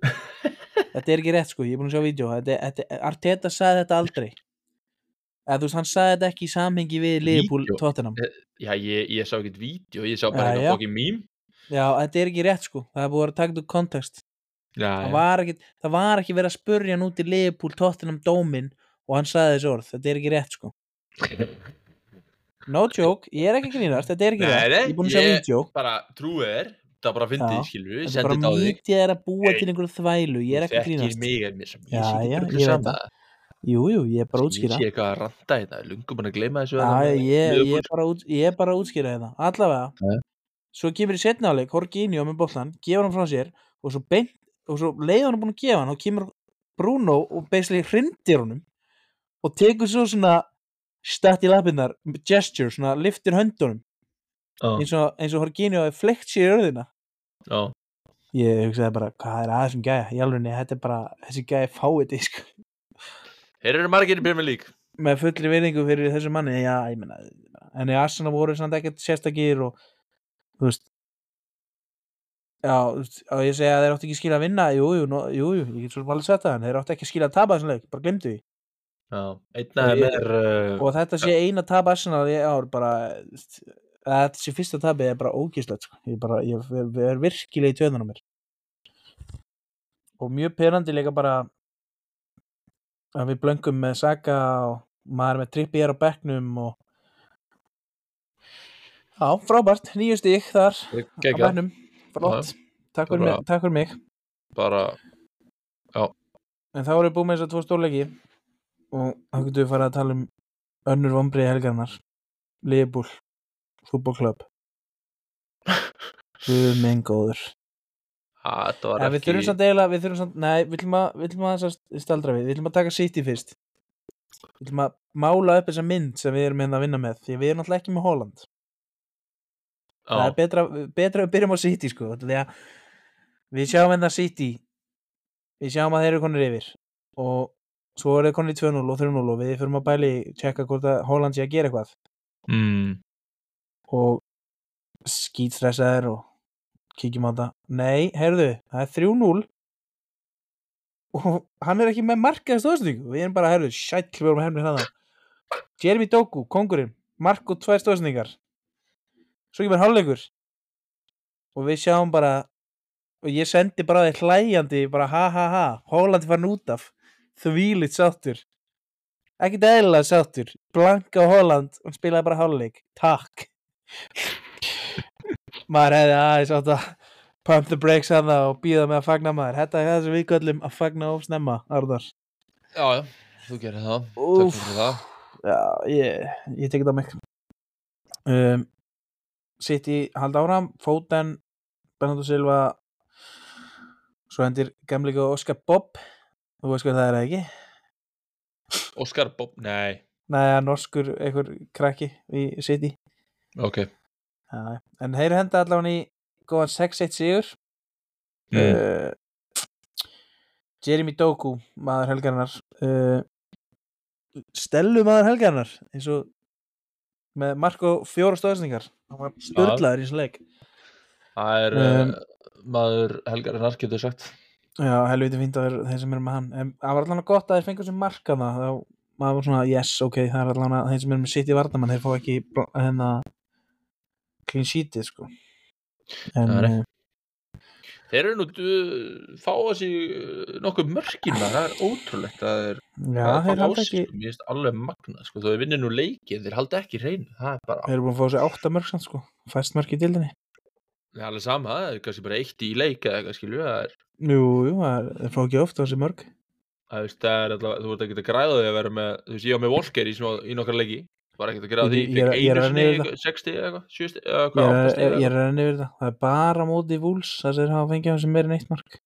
Speaker 1: Þetta er ekki rétt sko, ég er búin að sjá vídeo. Þetta, þetta, Arteta sagði þetta aldrei. Eða þú veist, hann sagði þetta ekki í samhengi við Liverpool
Speaker 3: Vídeó?
Speaker 1: Tottenham.
Speaker 3: Já, ég, ég sá ekkert vídeo, ég sá bara eitthvað
Speaker 1: já.
Speaker 3: fokkin mím
Speaker 1: já, þetta er ekki rétt sko, það er búið að vera takt úr kontekst
Speaker 3: Já,
Speaker 1: það var, ekki, það var ekki verið að spurja hann út í Liverpool Tottenham dómin og hann sagði þessi orð, þetta er ekki rétt sko. No joke, ég er ekki að grínast þetta er ekki
Speaker 3: Nei,
Speaker 1: rétt,
Speaker 3: nei,
Speaker 1: ég er búin að sjá
Speaker 3: ég-
Speaker 1: vídeo.
Speaker 3: bara trúið er það bara fyndið, við,
Speaker 1: þetta er bara
Speaker 3: þetta á þig.
Speaker 1: mítið er að búa til einhverju þvælu ég er ekki að grínast.
Speaker 3: mig, mér sem
Speaker 1: Já,
Speaker 3: ég
Speaker 1: já, ég
Speaker 3: sama
Speaker 1: jú, jú, ég er bara að
Speaker 3: Ég sé eitthvað að randa þetta, lungum búin að gleyma þessu
Speaker 1: Já,
Speaker 3: með
Speaker 1: ég, ég, er bara út, ég er bara að útskýra þetta allavega. Svo kemur í setna áleik Horginjó með bollan, gefur hann frá sér og svo, beint, og svo leið hann búin að gefa hann. Og kemur Bruno og basically hrindir honum og tekur svo svona stætt í lappinnar, gesture, svona liftir höndunum
Speaker 2: já,
Speaker 1: eins og, eins og Horginjó hefur flekt sér í örðina
Speaker 3: Já,
Speaker 1: ég hugsaði bara, hvað er aðeins um gæja? Í alveg, þetta er bara, þessi gæja fáið því sko.
Speaker 3: Þeir eru margir í Premier League.
Speaker 1: Með fullri verðingu fyrir þessu manni já, ég meina, en í Arsenal voru samt ekkert sérstakir og þú veist. Já, og ég segja að þeir áttu ekki skilja að vinna jú, jú, jú, ég get svo alveg sagt það en þeir áttu ekki skilja að tapa þessum leik, bara glemdu því.
Speaker 3: Já, er uh,
Speaker 1: og þetta sé eina tap Arsenal í ár bara, að þetta sé fyrsta tapið er bara ógíslegt sko. ég bara, ég ég- er virkilega í töðunum mér. Og mjög perandi líka bara að við blöngum með Saka og maður er með trippi hér á bekknum og Já, frábært, nýju stík þar á bænum, flott. Takk fyrir, mig,
Speaker 2: bara,
Speaker 1: en þá erum við búið með þess að tvo stórleiki og þá getum við farið að tala um önnur vombriði helgarnar Liverpool fútbolklub Guð minn góður.
Speaker 2: Var
Speaker 1: En við þurfum samt eiginlega, við þurfum samt, nei, við ætlum að, við ætlum að þess að staldra við, við ætlum að taka City fyrst. Við ætlum að mála upp þessa mynd sem við erum hérna að vinna með, því við erum náttúrulega ekki með Holland. Það er betra, betra að byrjum á City, sko, að við sjáum hérna City, við sjáum að þeir eru konur yfir og svo eru þeir konur í 2-0 og 3-0 og við fyrir að bæli tjekka hvort að Holland sé að gera eitthvað.
Speaker 2: Mm,
Speaker 1: og skítstressaðir og kíkjum á þetta. Nei, heyrðu, það er 3-0 og hann er ekki með markaði stóðsendingu við erum bara, heyrðu, sæll við erum að hefna hérna Jeremy Doku, kongurinn mark og tvær stóðsendingar svo kemur hálfleikur. Og við sjáum bara og ég sendi bara þeir hlæjandi bara ha ha ha, Hólandi farin út af. Þvílitt sáttur. Ekkert eðlilega sáttur. Blanka Hóland og spilaði bara hálfleik. Takk. Maður hefði aðeins átt að pump the brakes að það og býða með að fagna maður. Þetta er það sem við göllum að fagna of snemma Arðar
Speaker 2: já, þú gerir það. Fyrir það.
Speaker 1: Já, ég, ég tekið það mig. Um, City halda áram Foden, Bernardo Silva svo hendir gamlega Oscar Bob. Þú veist hvað það er eða ekki?
Speaker 2: Óskar Bob, nei,
Speaker 1: Nei, það er norskur einhver krakki í City.
Speaker 2: Ok.
Speaker 1: Já, en þeir henda allavega í góðan 6-1 sigur.
Speaker 2: Mm.
Speaker 1: uh, Jeremy Doku maður helgarinnar. Uh, Stellu maður helgarinnar eins og með mark og fjóra stóðsningar hann var störlaður í þessu leik.
Speaker 2: Það er
Speaker 1: Um,
Speaker 2: um, maður Helgarinnar getur sagt.
Speaker 1: Já, helviti fínt að vera þeir sem eru með hann. En það var allavega gott að þeir fengur sem markana þá maður var svona, yes, ok, það er allavega þeir sem eru með sitt í vardamann, þeir fá ekki hérna clean sheetið sko. En
Speaker 2: Nei, nei.
Speaker 1: uh,
Speaker 2: Þeir eru nú fá að sig uh, nokkuð mörkin það er ótrúlegt það er
Speaker 1: já,
Speaker 2: er
Speaker 1: þeir
Speaker 2: fá sko, mér finnst alveg magna sko, þó þeir vinnir nú leikið, þeir halda ekki hreinu það er bara,
Speaker 1: þeir eru búin að fá sér átta mörg samt sko fæst mörg í dildinni
Speaker 2: það er alveg sama það er kannski bara eitt í leik eða skilju það er,
Speaker 1: jú, jú, það er- fá ekki ofta þessi mörg
Speaker 2: það veist, er alltaf, þú ert ekki að græða því að vera með, þú veist, ég á með Volker í, í nokkar leiki, var ekki að græða því
Speaker 1: Ég- ég er-
Speaker 2: fikk
Speaker 1: ég er
Speaker 2: einu
Speaker 1: að nefna
Speaker 2: sinni 60 eða eitthvað, 70 eða
Speaker 1: ég
Speaker 2: hvað, 8
Speaker 1: er, ég er að yfir það. Það er bara móti vúls það sem þeir hafa fengið á þessi meira en eitt mark.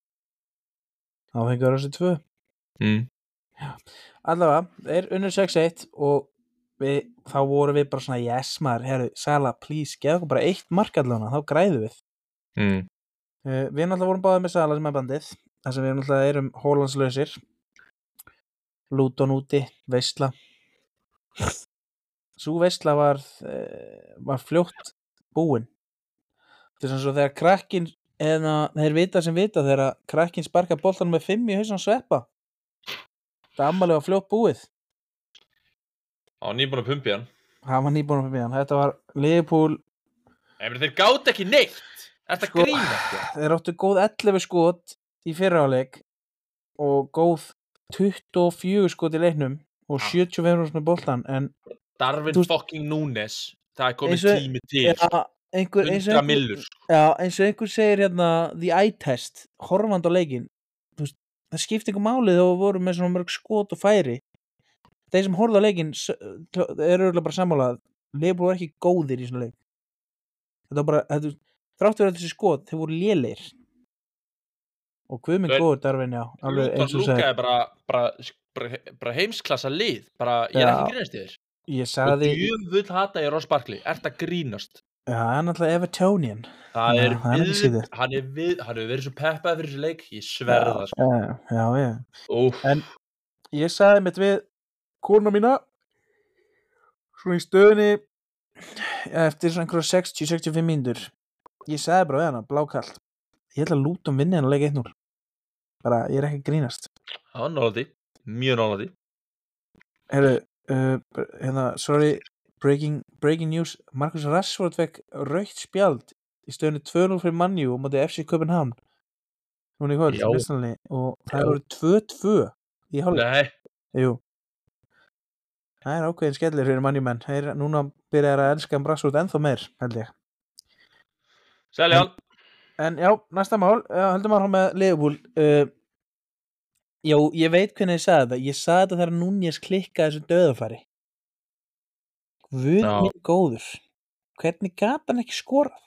Speaker 1: Þá fengið á þessi tvö.
Speaker 2: Mm.
Speaker 1: allavega, þeir unnur 6-1 og við, þá voru við bara svona yes maður, herru, Sala, please geða okkur bara eitt mark allavega, þá græðum við.
Speaker 2: Mm.
Speaker 1: uh, við náttúrulega vorum báðið með Sala sem er bandið þar sem við náttúrulega erum hólandslausir Luton úti, veistla svo veistla var uh, var fljótt búin. Þetta er svona svo þegar krakkin eða þeir vita sem vita þegar krakkin sparka boltan með 5 í hausan sveppa. Það ammalið var fljótt búið.
Speaker 2: Á nýbúin að pumpi hann.
Speaker 1: Hann var nýbúin fyrir hann. Þetta var
Speaker 2: Ef þeir gátt ekki neitt. Þetta
Speaker 1: Sko-
Speaker 2: grínast
Speaker 1: þeir áttu góð 11 skot í fyrraáleik og góð 24 skot í leiknum og 75 með boltan en
Speaker 2: Darvin
Speaker 1: Þú-
Speaker 2: fucking Núnes Það er komið
Speaker 1: og-
Speaker 2: tími til.
Speaker 1: Ja, einhver, eins, og
Speaker 2: 100
Speaker 1: einhver,
Speaker 2: millur.
Speaker 1: já, eins og einhver segir hérna the eye test, horfand á leikin veist, það skipti ykkur málið þá voru með svona mörg skot og færi. Þeir sem horfðu á leikin eru örugglega bara sammálað Leifbúl var ekki góðir í svona leik. Þetta var bara þetta, þrátt fyrir þessi skot, þeir voru lélir og hvað minn góður Darvin, já alveg
Speaker 2: Lúka
Speaker 1: og
Speaker 2: er bara, bara, bara, bara heimsklassa lið bara, Ég er
Speaker 1: Já.
Speaker 2: ekki grínast í
Speaker 1: ég
Speaker 2: Og
Speaker 1: sagði,
Speaker 2: djöfull hata ég Ross Barkley. Ert að grínast?
Speaker 1: Já, hann er alltaf Evertonian.
Speaker 2: Það
Speaker 1: Já,
Speaker 2: er
Speaker 1: það
Speaker 2: við, hann er við Hann hefur verið svo peppað fyrir þessi leik. Ég sverða sko.
Speaker 1: já, já, já
Speaker 2: Úf,
Speaker 1: En ég sagði mitt við kona mína svona í stöðunni eftir svona einhverja 60-65 mínútur. Ég sagði bara við hana, blákallt ég ætla að lúta um vinni hann að leika 1-0 bara, ég er ekki grínast.
Speaker 2: Það var nálæti Mjög nálæti
Speaker 1: Herru, uh, hérna, sorry breaking, breaking news. Marcus Rashford fekk raukt spjald í stöðunni 2-0 fyrir Manju og móti FC Copenhagen. Núna í kvöld, og það voru 2-2 í Jú. Það er ákveðin skellir fyrir mannjumenn Þeir núna byrjar að elska Rashford ennþá meir, held ég.
Speaker 2: Selja hann.
Speaker 1: En já, næsta mál, já, höldum áfram með Liverpool. Uh, Já, ég veit hvernig ég sagði þetta. Ég sagði þetta þegar Núñez klikkaði þessu döðafæri Guð minn góður Hvernig gat hann ekki skorað?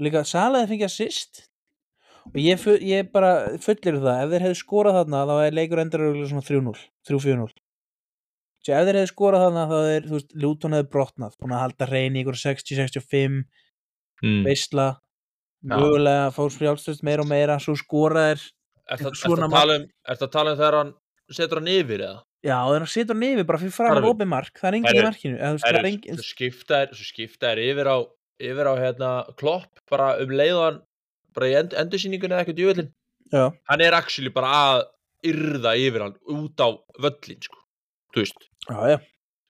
Speaker 1: Líka Salaði fengið assist. Og ég, ég bara fullir það ef þeir hefðu skorað þarna þá er leikur endur örugglega svona 3-0, 3-4-0 Svo ef þeir hefðu skorað þarna þá er, þú veist, Luton hefðu brotnað búin að halda reyni í ykkur 60-65
Speaker 2: Mm.
Speaker 1: veistla mögulega fór frjálstöðst meira og meira svo skoraðir
Speaker 2: Er það
Speaker 1: Svona
Speaker 2: að um, er það að tala um þegar hann setur hann yfir eða?
Speaker 1: já, þannig að setur hann yfir bara fyrir fram að opið mark það er engin í markinu þú það er
Speaker 2: Herru,
Speaker 1: engin,
Speaker 2: Svo skipta er yfir á yfir á hérna klopp bara um leiðan bara í end, endursýningunni eða eitthvað djúvillin
Speaker 1: já,
Speaker 2: hann er actually bara að yrða yfir hann út á völlin sko. þú veist
Speaker 1: já, já,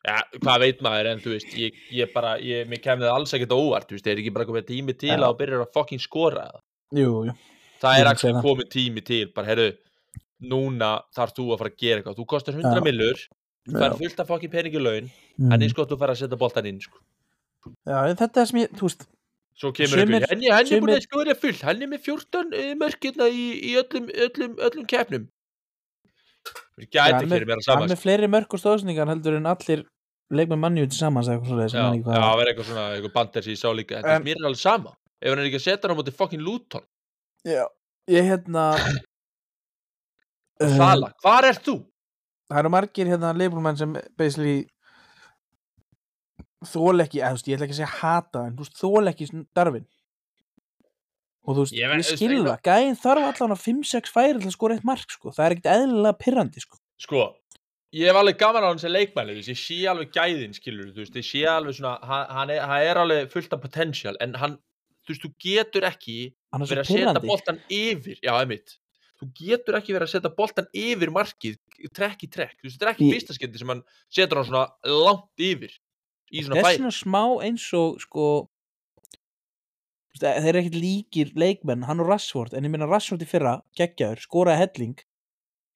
Speaker 2: ja, hvað veit maður en þú veist ég, ég bara, ég, mér kemði það alls ekkert á óvart þú veist, er ekki bara komið tími til
Speaker 1: Já.
Speaker 2: að þú byrjar að fucking skora eða
Speaker 1: jú, jú
Speaker 2: það er
Speaker 1: það.
Speaker 2: komið tími til bara, herru, núna þarf þú að fara að gera eitthvað. Þú kostar 100
Speaker 1: Já.
Speaker 2: millur, þú fær fullt af fucking peningi laun,
Speaker 1: mm,
Speaker 2: en eins gott þú fær að setja boltan inn sko.
Speaker 1: já, þetta er sem ég, þú veist
Speaker 2: svo kemur ykkur, henni, henni er búin að skora fullt hann er með 14 uh, mörkirna í, í öllum, öllum, öllum keppnum. Gæti
Speaker 1: hann
Speaker 2: fyrir mér að
Speaker 1: hann
Speaker 2: sama
Speaker 1: með fleiri mörg og stóðsningar heldur en allir leikmenn mannjú til samans eða eitthvað ég
Speaker 2: Já,
Speaker 1: ekki
Speaker 2: það verður eitthvað svona, eitthvað bandir sem ég sá líka en,
Speaker 1: En-
Speaker 2: en mér er alveg sama, ef hann er ekki að setja hann á móti fucking Luton,
Speaker 1: já, ég hérna eh,
Speaker 2: Sala, hvar er þú?
Speaker 1: það eru margir hérna leifbólmenn sem basically þól ekki, eða þú veist, ég ætla ekki að segja hata en þú veist, þól ekki darfin og þú veist,
Speaker 2: Ég
Speaker 1: ég,
Speaker 2: ve- veist,
Speaker 1: skil
Speaker 2: eitthvað-
Speaker 1: það gæðin þarf allan að 5-6 færi til að skora eitt mark, sko, það er ekkert eðlilega pirrandi, sko,
Speaker 2: Sko, ég hef alveg gaman á hann sem leikmæli, þú veist, ég sé alveg gæðin, skilur, þú veist, ég sé alveg svona, hann, hann, er, hann er alveg fullt af potential, en hann, þú veist, þú getur ekki
Speaker 1: er
Speaker 2: verið að setja boltan yfir, já, emitt, þú getur ekki verið að setja boltan yfir markið, trekk í trekk, þú veist, þetta er ekki fyrsta skendi sem hann setur hann svona langt yfir, í svona
Speaker 1: það er svona smá eins og sko þú veist, þeir eru ekkert líkir leikmenn, hann og Rashford en ég minna Rashford í fyrra, geggjaður, skoraði helling.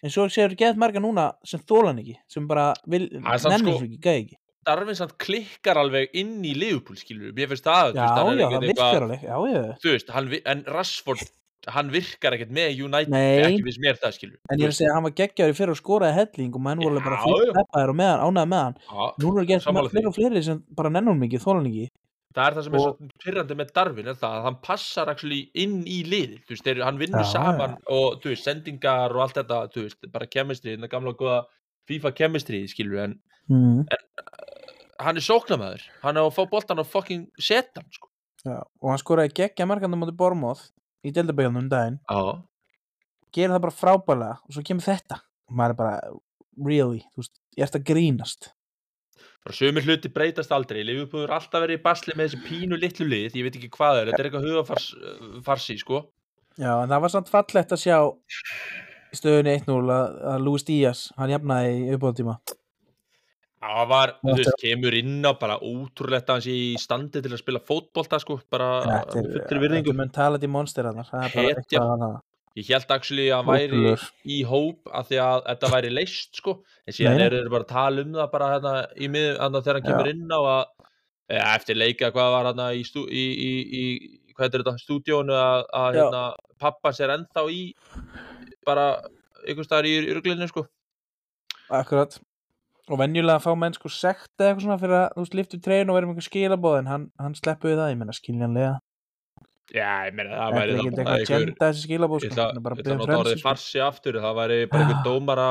Speaker 1: En svo séu geðt marga núna sem þólan ekki, sem bara vil, nennir svo ekki, gæði ekki
Speaker 2: Darvin samt klikkar alveg inn í Liverpool, skilur, mér finnst það,
Speaker 1: já,
Speaker 2: er
Speaker 1: já, það virkar alveg, já, já
Speaker 2: þú veist, hann, en Rashford hann virkar ekkert með United. Ekki við mér það skilur
Speaker 1: En ég er að segja að hann var geggjaður í fyrra og skoraði helling og menn voru bara fyrir
Speaker 2: já.
Speaker 1: peppaðir og meðan, ánæði með hann.
Speaker 2: Já,
Speaker 1: Nú er gert
Speaker 2: sammála
Speaker 1: fleiri
Speaker 2: því.
Speaker 1: og fleiri sem bara nennum mikið, þólan ekki.
Speaker 2: það er það sem er
Speaker 1: Og-
Speaker 2: svo pyrrandi með Darvin er það að hann passar actually inn í liðið, þú veist, þeir, hann vinnur saman og þú veist, sendingar og allt þetta þú veist, bara chemistry, skilur, en
Speaker 1: Mm.
Speaker 2: hann er sóknamaður, hann er að fá boltan og fucking setja hann, sko
Speaker 1: Já, og hann skoraði geggja markandum átti Bormóð í deildabæðunum um daginn.
Speaker 2: Já,
Speaker 1: Gerir það bara frábælega og svo kemur þetta. Og maður er bara, really, þú veist, ég ert að grínast.
Speaker 2: bara sömur hluti breytast aldrei Liverpool er alltaf verið í basli með þessi pínu litlu lið, ég veit ekki hvað er, þetta er eitthvað hugafarsi, sko
Speaker 1: Já, en það var samt fallegt að sjá í stöðunni 1-0 að, að Luis Díaz, hann jafnaði í uppbóðtíma.
Speaker 2: Það var, þú veist, kemur inn á bara ótrúlegt að hans í standi til að spila fótbolta, sko, bara
Speaker 1: þetta
Speaker 2: virðingu.
Speaker 1: er mentality monster hann. Það er bara eitthvað annað.
Speaker 2: Ég held actually að hann væri
Speaker 1: Ótrúlegur.
Speaker 2: í hóp að því að þetta væri leist, sko, en síðan eru þeir bara að tala um það bara hérna í mið, hérna þegar hann kemur inn á að, eftir leika hvað var hérna í, stú, í, í, í hvað er þetta, stúdíónu að, að hérna, pappans er ennþá í bara einhvers staðar í, í ruglinu, sko.
Speaker 1: Akkurat og venjulega fá menn sko sekt eða eitthvað svona fyrir að þú veist liftu treyin og verðum eitthvað skilabóð en hann, hann sleppu við það, ég menna skiljanlega.
Speaker 2: Já, ég meina, það væri bara
Speaker 1: eitthvað að
Speaker 2: einhver,
Speaker 1: tjenda þessi skilabóð sko, hann er bara að
Speaker 2: að nota orðið
Speaker 1: frelsi sko.
Speaker 2: farsi aftur, það væri bara einhver
Speaker 1: Já.
Speaker 2: dómara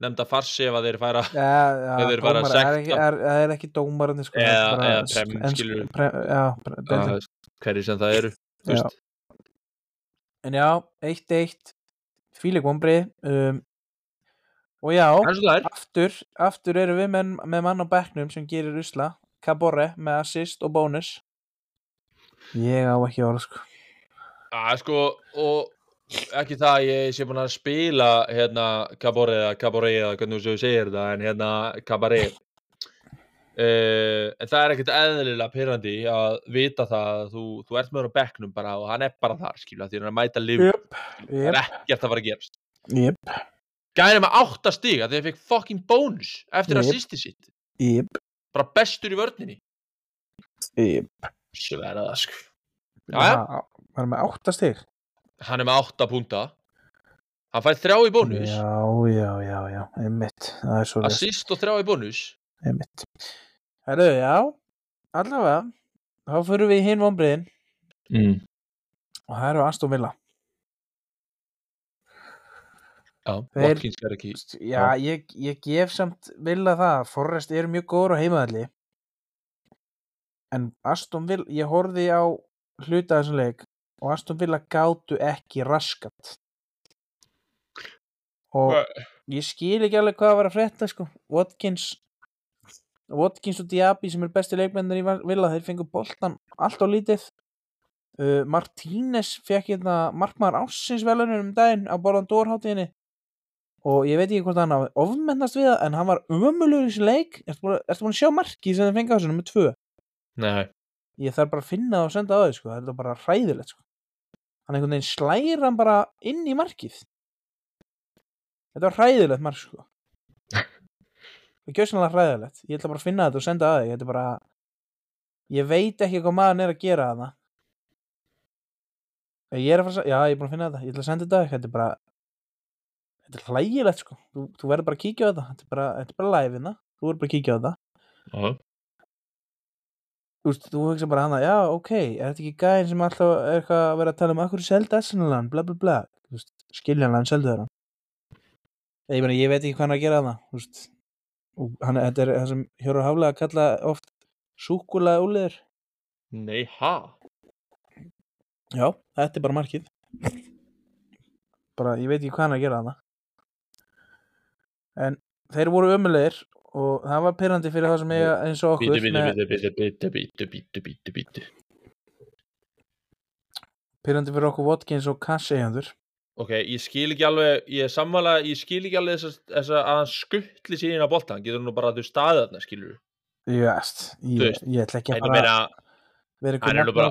Speaker 2: nefnda farsi ef að þeir færa
Speaker 1: Já, já, dómar, það er ekki, það dómarandi sko, það
Speaker 2: Eða- prem, að, hverju sem það eru
Speaker 1: en já, 1-1 fílik vombrið um, og já,
Speaker 2: Það það
Speaker 1: aftur aftur eru við menn, með mann á bekknum sem gerir usla, Caborre með assist og bónus. Ég á ekki orð sko.
Speaker 2: Já, sko, og ekki það að ég sé búin að spila hérna Cabaret eða Cabaret eða hvernig þú segir þetta en hérna Cabaret uh, en það er ekkert eðlilega pyrrandi að vita það að þú, þú ert með hann á bekknum bara og hann er bara þar skilja því hann er að mæta liv
Speaker 1: Jöp,
Speaker 2: það er ekkert að fara að gerast.
Speaker 1: Jep,
Speaker 2: Gæri með átta stig að því að fekk fucking bónus eftir að
Speaker 1: Jep.
Speaker 2: sýsti sitt.
Speaker 1: Jep.
Speaker 2: Bara bestur í vörninni.
Speaker 1: Í-
Speaker 2: sverða það sko
Speaker 1: Var hann með átta stig?
Speaker 2: hann er með 8 púnta. Hann fær þrjá í bónus.
Speaker 1: Já, já, já, já, einmitt. Það er svo
Speaker 2: assist og þrjá í bónus.
Speaker 1: Einmitt. Herru, já, allavega Þá fyrir við í hinn vonbriðin
Speaker 2: mm.
Speaker 1: og það eru Aston Villa
Speaker 2: já, Watkins er ekki
Speaker 1: Já, ég, ég gef samt Villa það Forrest eru mjög góður á heimaðalli en Aston Villa ég horfði á hluta þessum leik og Aston Villa gátu ekki raskat. Og ég skil ekki alveg hvað var að frétta sko. Watkins Watkins og Diaby sem er besti leikmennir í Villa þeir fengu boltan allt á lítið. Uh, Martínez fekk hérna markmaður ássins velunum um daginn á borðan dórháttíðinni og ég veit ekki hvort hann hafi ofmennast við það en hann var ömulugur í þessu leik. Ertu búin, ertu búin að sjá marki sem þeir fengi á þessu nummer tvö?
Speaker 2: Nei,
Speaker 1: ég þarf bara að finna það og senda á þau sko. þetta er bara hræðilegt sko. hann einhvern veginn slæra hann bara inn í markið. Þetta var hræðilegt mark sko. það er gjössanlega hræðilegt. Ég ætla bara að finna þetta og senda á þau bara ég veit ekki hvað maður er að gera þarna. Ég er að fara að já ég er búin að finna þetta. Ég ætla að senda þetta þetta er bara þetta er hlægilegt sko. Þú, þú verður bara að kíkja á þetta. Þetta er bara, þetta er bara live hérna. Þú verður bara að kíkja á þetta.
Speaker 2: Já,
Speaker 1: Þú veist, þú hugsa bara hana, já, ok, er þetta ekki gæðin sem alltaf er eitthvað að vera að tala um akkur seldi Arsenalan, bla bla bla, skiljanlega hann seldi þeirra. Ég meina, ég veit ekki hvað hann að gera hana, og hann, þetta er það sem Hjóru Haflega kalla oft súkulega úliður.
Speaker 2: nei, ha?
Speaker 1: Já, þetta er bara markið. Bara, ég veit ekki hvað hann að gera hana. En þeir voru ömulegir og það var pyrrandi fyrir það sem eiga eins og okkur pyrrandi fyrir okkur Watkins og Cass eigendur.
Speaker 2: ok, ég skil ekki alveg ég sammála, ég skil ekki alveg þess, þess að hann skuttli inn á boltan hann getur nú bara að þú staðið þarna, skilur Þú
Speaker 1: ég,
Speaker 2: veist,
Speaker 1: ég ætla ekki að
Speaker 2: ég
Speaker 1: bara
Speaker 2: hann er nú bara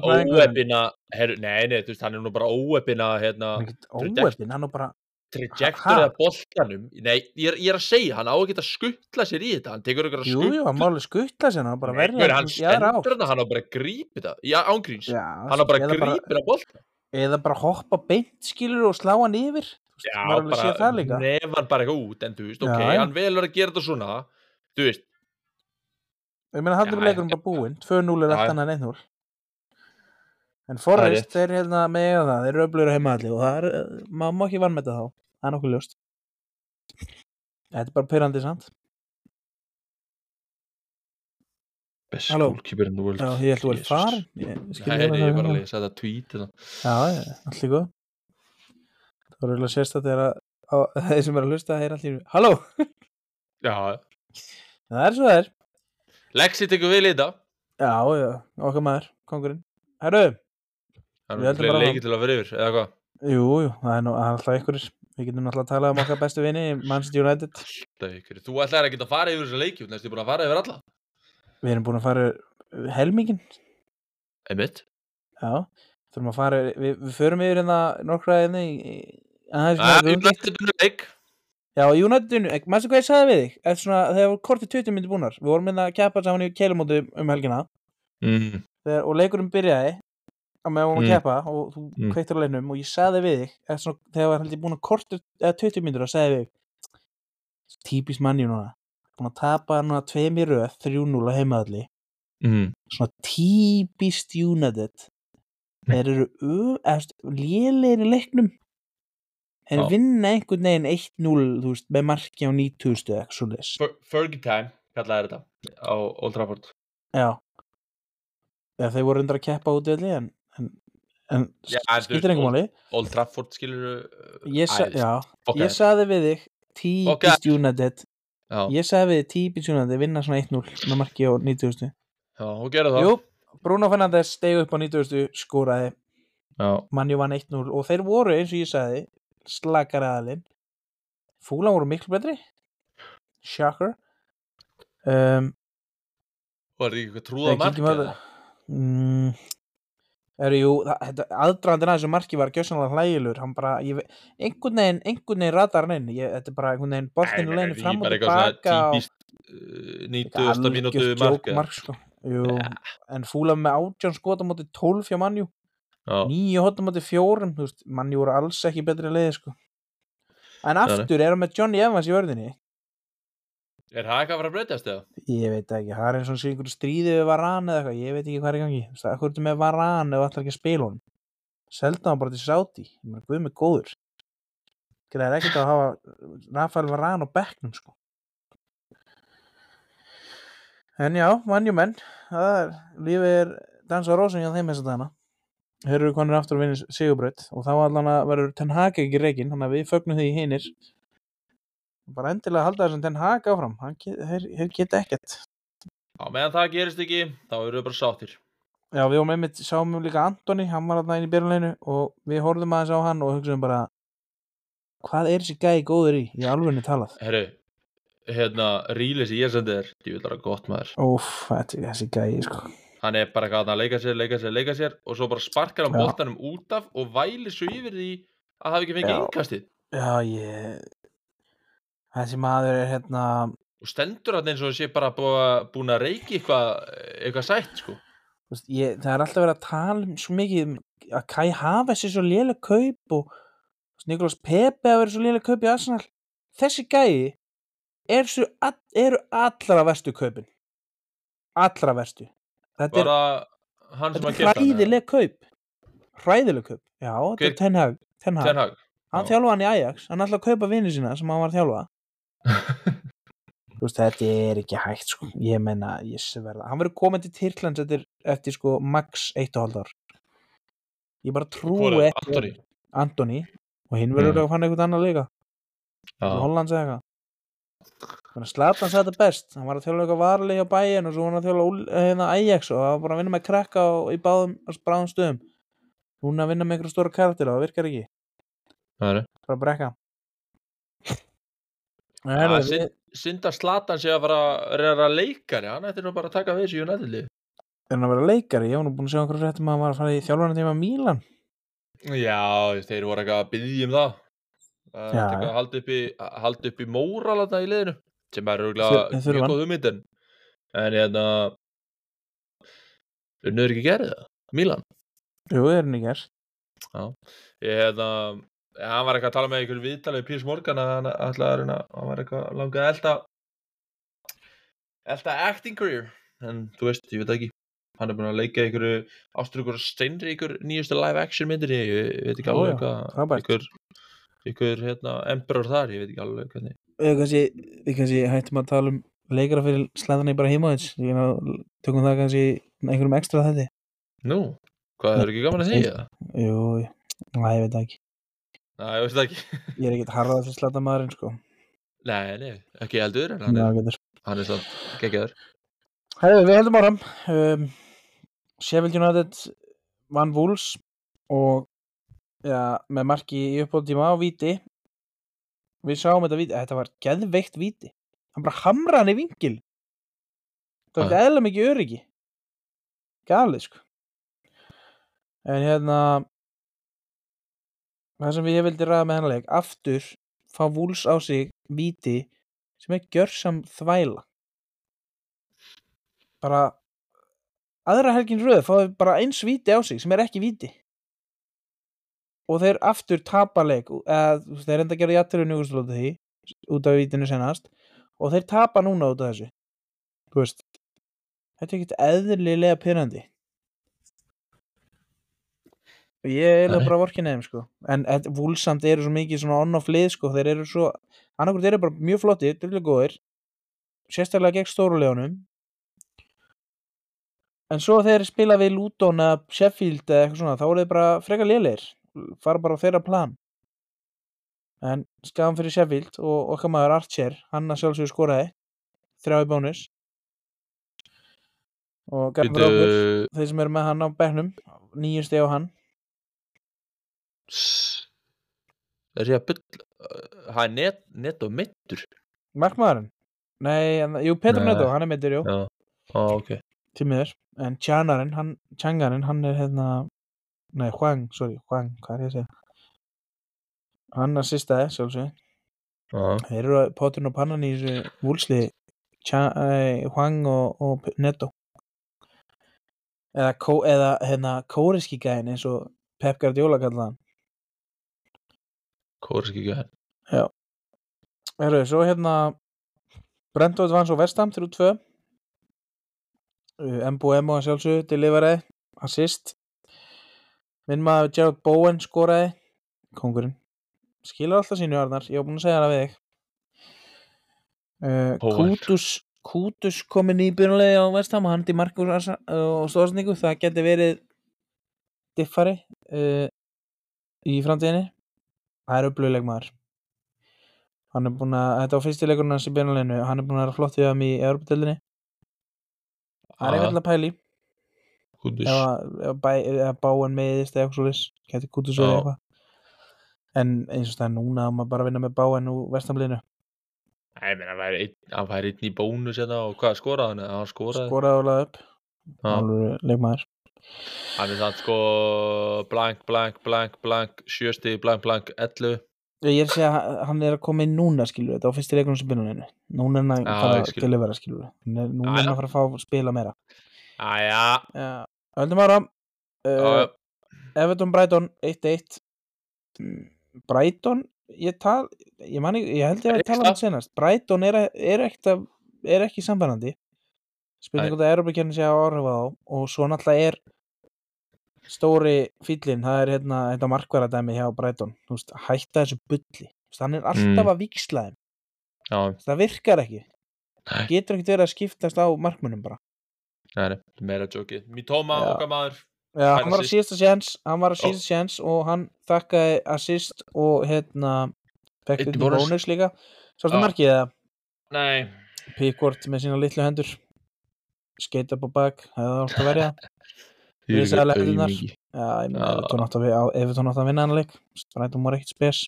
Speaker 2: heru, nei, nei, þú veist, hann er nú bara óeppin að hérna,
Speaker 1: hann er bara
Speaker 2: trajectorið
Speaker 1: Ha?
Speaker 2: að boltanum. Nei, ég er, ég er að segja, hann á ekki að skuttla sér í þetta. Hann tekur ykkur að
Speaker 1: jú, jú, hann máli skuttla sér hann er bara verða
Speaker 2: hann stendur hann, hann á bara að grípi það já, ángríns,
Speaker 1: Já,
Speaker 2: hann á bara að grípi það boltan
Speaker 1: eða bara hoppa beint skilur og slá hann yfir.
Speaker 2: Já,
Speaker 1: alveg
Speaker 2: bara nefn bara eitthvað út en þú veist,
Speaker 1: Já,
Speaker 2: ok,
Speaker 1: já.
Speaker 2: hann velur að gera þetta svona. Þú veist,
Speaker 1: ég meina hann er leikurinn
Speaker 2: já.
Speaker 1: bara búinn. 2-0 er
Speaker 2: Já,
Speaker 1: allt
Speaker 2: já.
Speaker 1: En 1-0 en
Speaker 2: Það er
Speaker 1: Forrest, þeir hérna með það þeir eru öflur á heimaðalli og það er maður má ekki þetta þá, það er nokkuð ljóst. Þetta er bara pyrrandi sant
Speaker 2: best goalkeeper in the world.
Speaker 1: Já, ég held að þú er farin. Ég,
Speaker 2: Nei,
Speaker 1: alveg
Speaker 2: ég
Speaker 1: er.
Speaker 2: lesa þetta tweet hérna.
Speaker 1: Já, já, allir góð. Það var eiginlega sérst að þeir sem er að hlusta þeir allir Halló,
Speaker 2: já,
Speaker 1: það er svo það er.
Speaker 2: Lexi tekur í þetta
Speaker 1: Já, já, okkar maður, kongurinn. Herru, Við
Speaker 2: er
Speaker 1: bara
Speaker 2: leikir til að vera yfir eða hvað,
Speaker 1: jú, jú, það er nú það er alltaf einhverjir. Við getum náttúrulega að tala um okkar bestu vini Manchester United.
Speaker 2: Það er ykkur þú ætlaðir að geta að fara yfir þessa leiki næstu búin að fara yfir alla?
Speaker 1: Við erum búin að fara helmingin
Speaker 2: einmitt,
Speaker 1: Já, þurfum að fara Við, við förum yfir hérna nokkra í- í- aðeins
Speaker 2: að
Speaker 1: svona
Speaker 2: ég blætti þetta leik.
Speaker 1: Já, United, maður hvað ég sagði við þig? Þegar kortið 20 myndi að við vorum að
Speaker 2: Mm.
Speaker 1: keppa og þú
Speaker 2: Mm.
Speaker 1: kveiktir á leiknum og ég sagði við þig svona, þegar var held ég búin að kortur eða 20 mínútur og sagði við þig típist manni núna búin að tapa núna tveim í röð 3-0 á heimaðalli
Speaker 2: Mm.
Speaker 1: svona típist United þeir eru lélegir í leiknum en
Speaker 2: Já.
Speaker 1: vinna einhvern veginn 1-0 þú veist, með marki á 90 eða eitthvað svoleiðis
Speaker 2: Fer- Fergie time kallaði þetta á Old Trafford
Speaker 1: já eða þeir voru undir að keppa út í en, en, en
Speaker 2: Já, en þú
Speaker 1: skiptir
Speaker 2: veist,
Speaker 1: einhver máli.
Speaker 2: Old Trafford skilur
Speaker 1: ég, sa,
Speaker 2: okay.
Speaker 1: ég sagði við þig típist United. Ég sagði við þig típist United vinna svona 1-0 með marki á 90
Speaker 2: já, og gera það.
Speaker 1: Jú, Bruno Fernandes stegi upp á 90 skóraði, manni vann 1-0 og þeir voru eins og ég sagði slakar aðalinn. Fúlan voru miklu betri. Shocker. Um,
Speaker 2: var það ekki eitthvað trúða
Speaker 1: það. mm, er jú það- þetta aðdraðandinn að þessu marki var gjössanlega hlægilur hann bara, ég, ve- einhvern veginn einhvern veginn ratar hann inn. Ég, þetta er bara einhvern veginn leginu
Speaker 2: nei,
Speaker 1: fram og
Speaker 2: bara eitthvað svona
Speaker 1: tilbaka
Speaker 2: uh, 90. mínútu mark
Speaker 1: sko. Jú, en fúla með átján skota móti 12 hjá mannjú nýju hóttum móti fjórum mannjú voru alls ekki betri leiði sko. en aftur er hann með Johnny Evans í vörðinni
Speaker 2: er það eitthvað að fara að breytast eða?
Speaker 1: ég veit ekki, það er eins og sé einhverju stríði við Varan eða eitthvað, ég veit ekki hvað er í gangi. Þú veist, hvað ertu með Varan ef ætlar ekki að spila honum? Selda hann bara til Saudi ég meina, guð með góður. Það er ekkert að hafa Rafael Varan á bekknum sko. En já, mannjú menn það er, lífið er dansa rósum hjá þeim þess að dana þeir eru konir aftur að vinna sigurbraut og þá allan að verður Ten Hag ekki reikin þannig að við fögnum því hinnir bara endilega halda þessum Ten Hag áfram þeir geta ekkert
Speaker 2: Já, meðan það gerist ekki, þá eru við bara sáttir.
Speaker 1: Já, við vorum einmitt, sáum við líka Antoni, hann var þarna inn í byrjuleginu og við horfðum aðeins á hann og hugsaðum bara hvað er þessi gæi góður í, í alvegni talað
Speaker 2: Herru, hérna, Rílis í ég sendi þér, ég vil vera gott maður.
Speaker 1: Óf, þetta- þessi gæi, sko
Speaker 2: Hann er bara eitthvað að leika sér, leika sér, leika sér og svo bara sparkar hann
Speaker 1: Já.
Speaker 2: boltanum út af og vælir svo yfir því að hafa ekki fengið innkastið.
Speaker 1: Já, ég þessi maður er hérna
Speaker 2: Og stendur hann eins og sé bara búin að reiki eitthvað, eitthvað sætt, sko.
Speaker 1: þú veist, ég, það er alltaf verið að tala um svo mikið um að Kai Havertz er svo léleg kaup og Nikolas Pepe að vera svo léleg kaup í Arsenal þessi gæi er svo, all, eru allra verstu kaupin allra verstu þetta er
Speaker 2: Bara sem
Speaker 1: Þetta er hræðileg kaup Hræðileg kaup Já, þetta
Speaker 2: Hver-
Speaker 1: er Ten Hag, Ten Hag.
Speaker 2: Ten Hag.
Speaker 1: Hann
Speaker 2: já.
Speaker 1: þjálfa hann í Ajax Hann ætla að kaupa vinni sína sem hann var að þjálfa Þú veist, þetta er ekki hægt sko. Ég meina, ég sverða Hann verður komin til Tyrklands eftir, eftir sko max 1,5 ár Ég bara trúi ekki
Speaker 2: Antoni?
Speaker 1: Og hinn verður
Speaker 2: Mm.
Speaker 1: að fann eitthvað annað líka
Speaker 2: Já.
Speaker 1: Hollands eða eitthvað Zlatan sagði þetta best Hann var að þjálfa eitthvað varlega hjá bæin og svo var hann að þjálfa Úl- hérna, Ajax og það var bara að vinna með krakka og, í báðum, báðum stöðum Núna að vinna með einhverja stóra karakter og það virkar ekki
Speaker 2: Það er.
Speaker 1: bara að brekka
Speaker 2: Að Slatan sé að fara að reyna leikari, hann ætti nú bara að taka við þessu United-lið.
Speaker 1: erum að vera leikari ég var nú búin að sjá einhverju fréttum að hann var að fara í þjálfarna tíma Mílan
Speaker 2: Já, þeir voru eitthvað að byggja um það. Það
Speaker 1: Já,
Speaker 2: er
Speaker 1: já.
Speaker 2: að halda upp í, að halda upp í móral þarna í liðinu, sem er
Speaker 1: þurfa
Speaker 2: mjög
Speaker 1: hann.
Speaker 2: góð hugmyndin. En hérna, unnur ekki gerði það, Milan.
Speaker 1: Jú, er hann ekki er
Speaker 2: Ég hérna, hann var eitthvað að tala með einhverju viðtalið Pírs Morgan að hann ætlaði að reyna, hann var eitthvað langað að elda, elda acting career. En þú veist, ég veit ekki, hann er búin að leika einhverju ástur ykkur steinri ykkur nýjustu live action myndinni, ég, ég veit ekki alveg hvað, ykkur hérna, emperor þar, ég veit ekki alveg hvernig.
Speaker 1: Við kannski, hættum að tala um leikara fyrir slæðan í bara heimóðins tökum það kannski einhverjum ekstra þetta.
Speaker 2: Nú, hvað er ekki gaman að segja? Það?
Speaker 1: Jú, næ, ég veit það ekki
Speaker 2: Næ, ég veist það ekki.
Speaker 1: Ég er ekkert harðað fyrir slæta maðurinn sko.
Speaker 2: Nei, nei, ekki heldur, en hann er, hann er svo geggjaður.
Speaker 1: Herðu, við heldum áram um, Sheffield United vann Wolves og ja, með marki í uppbóðtíma á víti. Við sáum þetta víti, þetta var geðveikt víti. Hann bara hamra hann í vingil það var eðla mikið öryggi. Galið sko. En hérna það sem ég vildi ræða með hennar leik aftur fá Wolves á sig víti sem er gjörsam þvæla. Bara aðra helgin röð fáðu bara eins víti á sig sem er ekki víti. Og þeir aftur tapa leik eða þeir enda að gera því út af vítinu senast og þeir tapa núna út af þessu. Veist þetta er ekkert eðlilega pyrrandi ég er eiginlega bara vorkin eðum sko. En vúlsamt eru svo mikið svona on-off lið sko. Þeir eru svo annarkur þeir eru bara mjög flottir, drullu góðir sérstaklega gegn stórulegunum en svo þeir spila við Luton eða Sheffield eða eitthvað svona þá eru þeir bara frekar lélegir. Fara bara á þeirra plan. En skafan fyrir Sheffield og okkar maður Archer hann að sjálfsögur skoraði þrjá í bónus. Og okkur
Speaker 2: Bíddu,
Speaker 1: þeir sem eru með hann á bekknum nýju steg á hann
Speaker 2: Er ég að byll, það er net, net og mittur.
Speaker 1: markmaðurinn? Nei, en, jú, Petr
Speaker 2: Nei.
Speaker 1: Neto, hann er meittur, jú.
Speaker 2: Já, á, ok.
Speaker 1: til miður, en Tjanarinn hann, Tjangarinn, hann er hérna nei, Huang, sorry, Huang, hvað er ég að segja? Hann að sýstaði, sjálfsög
Speaker 2: Já,
Speaker 1: þeir eru potturinn og pannan í þessu vúlsli Hwang og, og Neto. Eða, eða hérna kóriski gæðin eins og Pep Guardiola kallaði
Speaker 2: Kóriski gæðin
Speaker 1: Herru, svo hérna Brentford vann svo Vestam 3-2 uh, Mbo að sjálfsögðu deliveraði, assist. Minn maður Gerald Bowen skoraði. Kongurinn skilur alltaf sínu Arnar, ég var búinn að segja það við þig. Uh. Kútus Kútus komin í byrjunlegi á Vestam hann til markur og stóðsningu það geti verið diffari uh, í framtíðinni það er upplöguleg maður hann er búinn að, þetta var fyrsti leikurinn hans í byrjunleginu hann er búinn að vera flott við hann í Európa-deldinni það er eitthvað að pæli
Speaker 2: Kútus.
Speaker 1: Ef, að- ef, bæ, ef báin meðist eða eitthvað svo lis geti Kútus
Speaker 2: Já.
Speaker 1: verið eitthvað. En eins og það er núna að maður bara vinna með báin úr vestamliðinu
Speaker 2: Nei, menn, hann væri einn, einn í bónus hérna og hvað skoraði hann? Skoraði.
Speaker 1: og laði upp. Leikmaður
Speaker 2: Hann er þannig sko blank, blank, blank, blank, sjösti, blank, blank, 11.
Speaker 1: ég er að segja að hann er að koma inn núna skilur þetta á fyrsti leikunum sem byrjunleginu núna er hann að fara
Speaker 2: ég
Speaker 1: að delivera skilur núna er hann að fara að fá að spila meira.
Speaker 2: Æja,
Speaker 1: Já, höldum ára uh,
Speaker 2: já,
Speaker 1: Everton Brighton 1-1 Mm, Brighton ég, tal, ég, man, ekki- ég held ég að tala um þetta senast Brighton er, er, ekki, er ekki samfærandi spurning
Speaker 2: Nei.
Speaker 1: hvort að Európa-kjarni sé að áhrifa á og svo náttúrulega er stóri fýllin það er hérna, þetta markvaradæmi hjá veist, hætta þessu bulli veist, hann er alltaf
Speaker 2: Mm.
Speaker 1: að víksla þeim það virkar ekki
Speaker 2: Nei.
Speaker 1: getur ekkert verið að skiptast á markmunum bara
Speaker 2: nei, meira jókið. Mitoma,
Speaker 1: Já.
Speaker 2: okkar maður.
Speaker 1: Já, hann var að síðasta séns hann var að
Speaker 2: Já.
Speaker 1: síðasta séns og hann þakkaði assist og hérna fekk
Speaker 2: Einn í bónus.
Speaker 1: líka
Speaker 2: Já.
Speaker 1: markið eða
Speaker 2: Nei.
Speaker 1: Pickford með sína litlu hendur skeit upp á bak hefði átt að Evertón átt að vi- á- Evertón átt að vinna hann leik. Strætum var ekkert spes.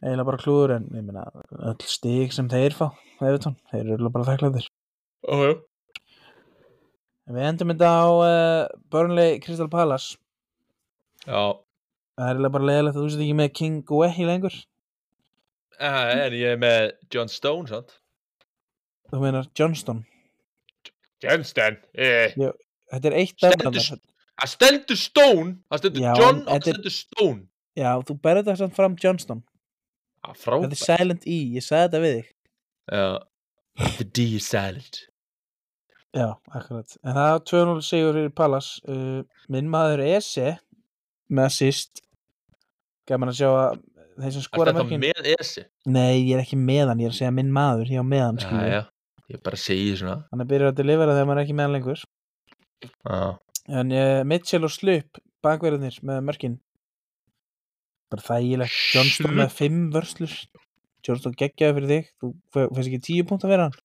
Speaker 1: Eiginlega bara klúður en ég meina öll stig sem þeir fá Evertón, þeir eru bara þakklæðir
Speaker 2: ójú.
Speaker 1: En Við endum þetta á uh, Burnley Crystal Palace.
Speaker 2: Já,
Speaker 1: Það er eiginlega bara leiðilegt að þú sést ekki með King Guehi lengur.
Speaker 2: Eh, en ég er með John Stone, sant?
Speaker 1: Þú meinar Johnston.
Speaker 2: Johnston. Eh.
Speaker 1: Þetta er eitt efnandar
Speaker 2: Það stendur Stone, það stendur
Speaker 1: Já,
Speaker 2: John og það
Speaker 1: þetta er-
Speaker 2: stendur Stone.
Speaker 1: Já, þú berður þetta samt fram Johnston
Speaker 2: Ah,
Speaker 1: Þetta er silent E, ég sagði þetta við þig
Speaker 2: Já. The D is silent.
Speaker 1: Já, akkurat En það er 2-0 sigur fyrir Palace uh, Minn maður Ese með assist Gaman að sjá að þeir sem
Speaker 2: Er
Speaker 1: skora
Speaker 2: þetta
Speaker 1: mörkin
Speaker 2: með Esi?
Speaker 1: Nei, ég er ekki með hann, ég er að segja minn maður Ég á með hann,
Speaker 2: Já, já. Ég bara segi svona.
Speaker 1: Hann er byrjað að delivera þegar maður er ekki með hann lengur. En uh, Mitchell og Slup bakverðinir með mörkin Bara þægilegt Johnston með 5 vörslur Johnston geggjaði fyrir þig Þú fyrst ekki 10 punkt að vera hann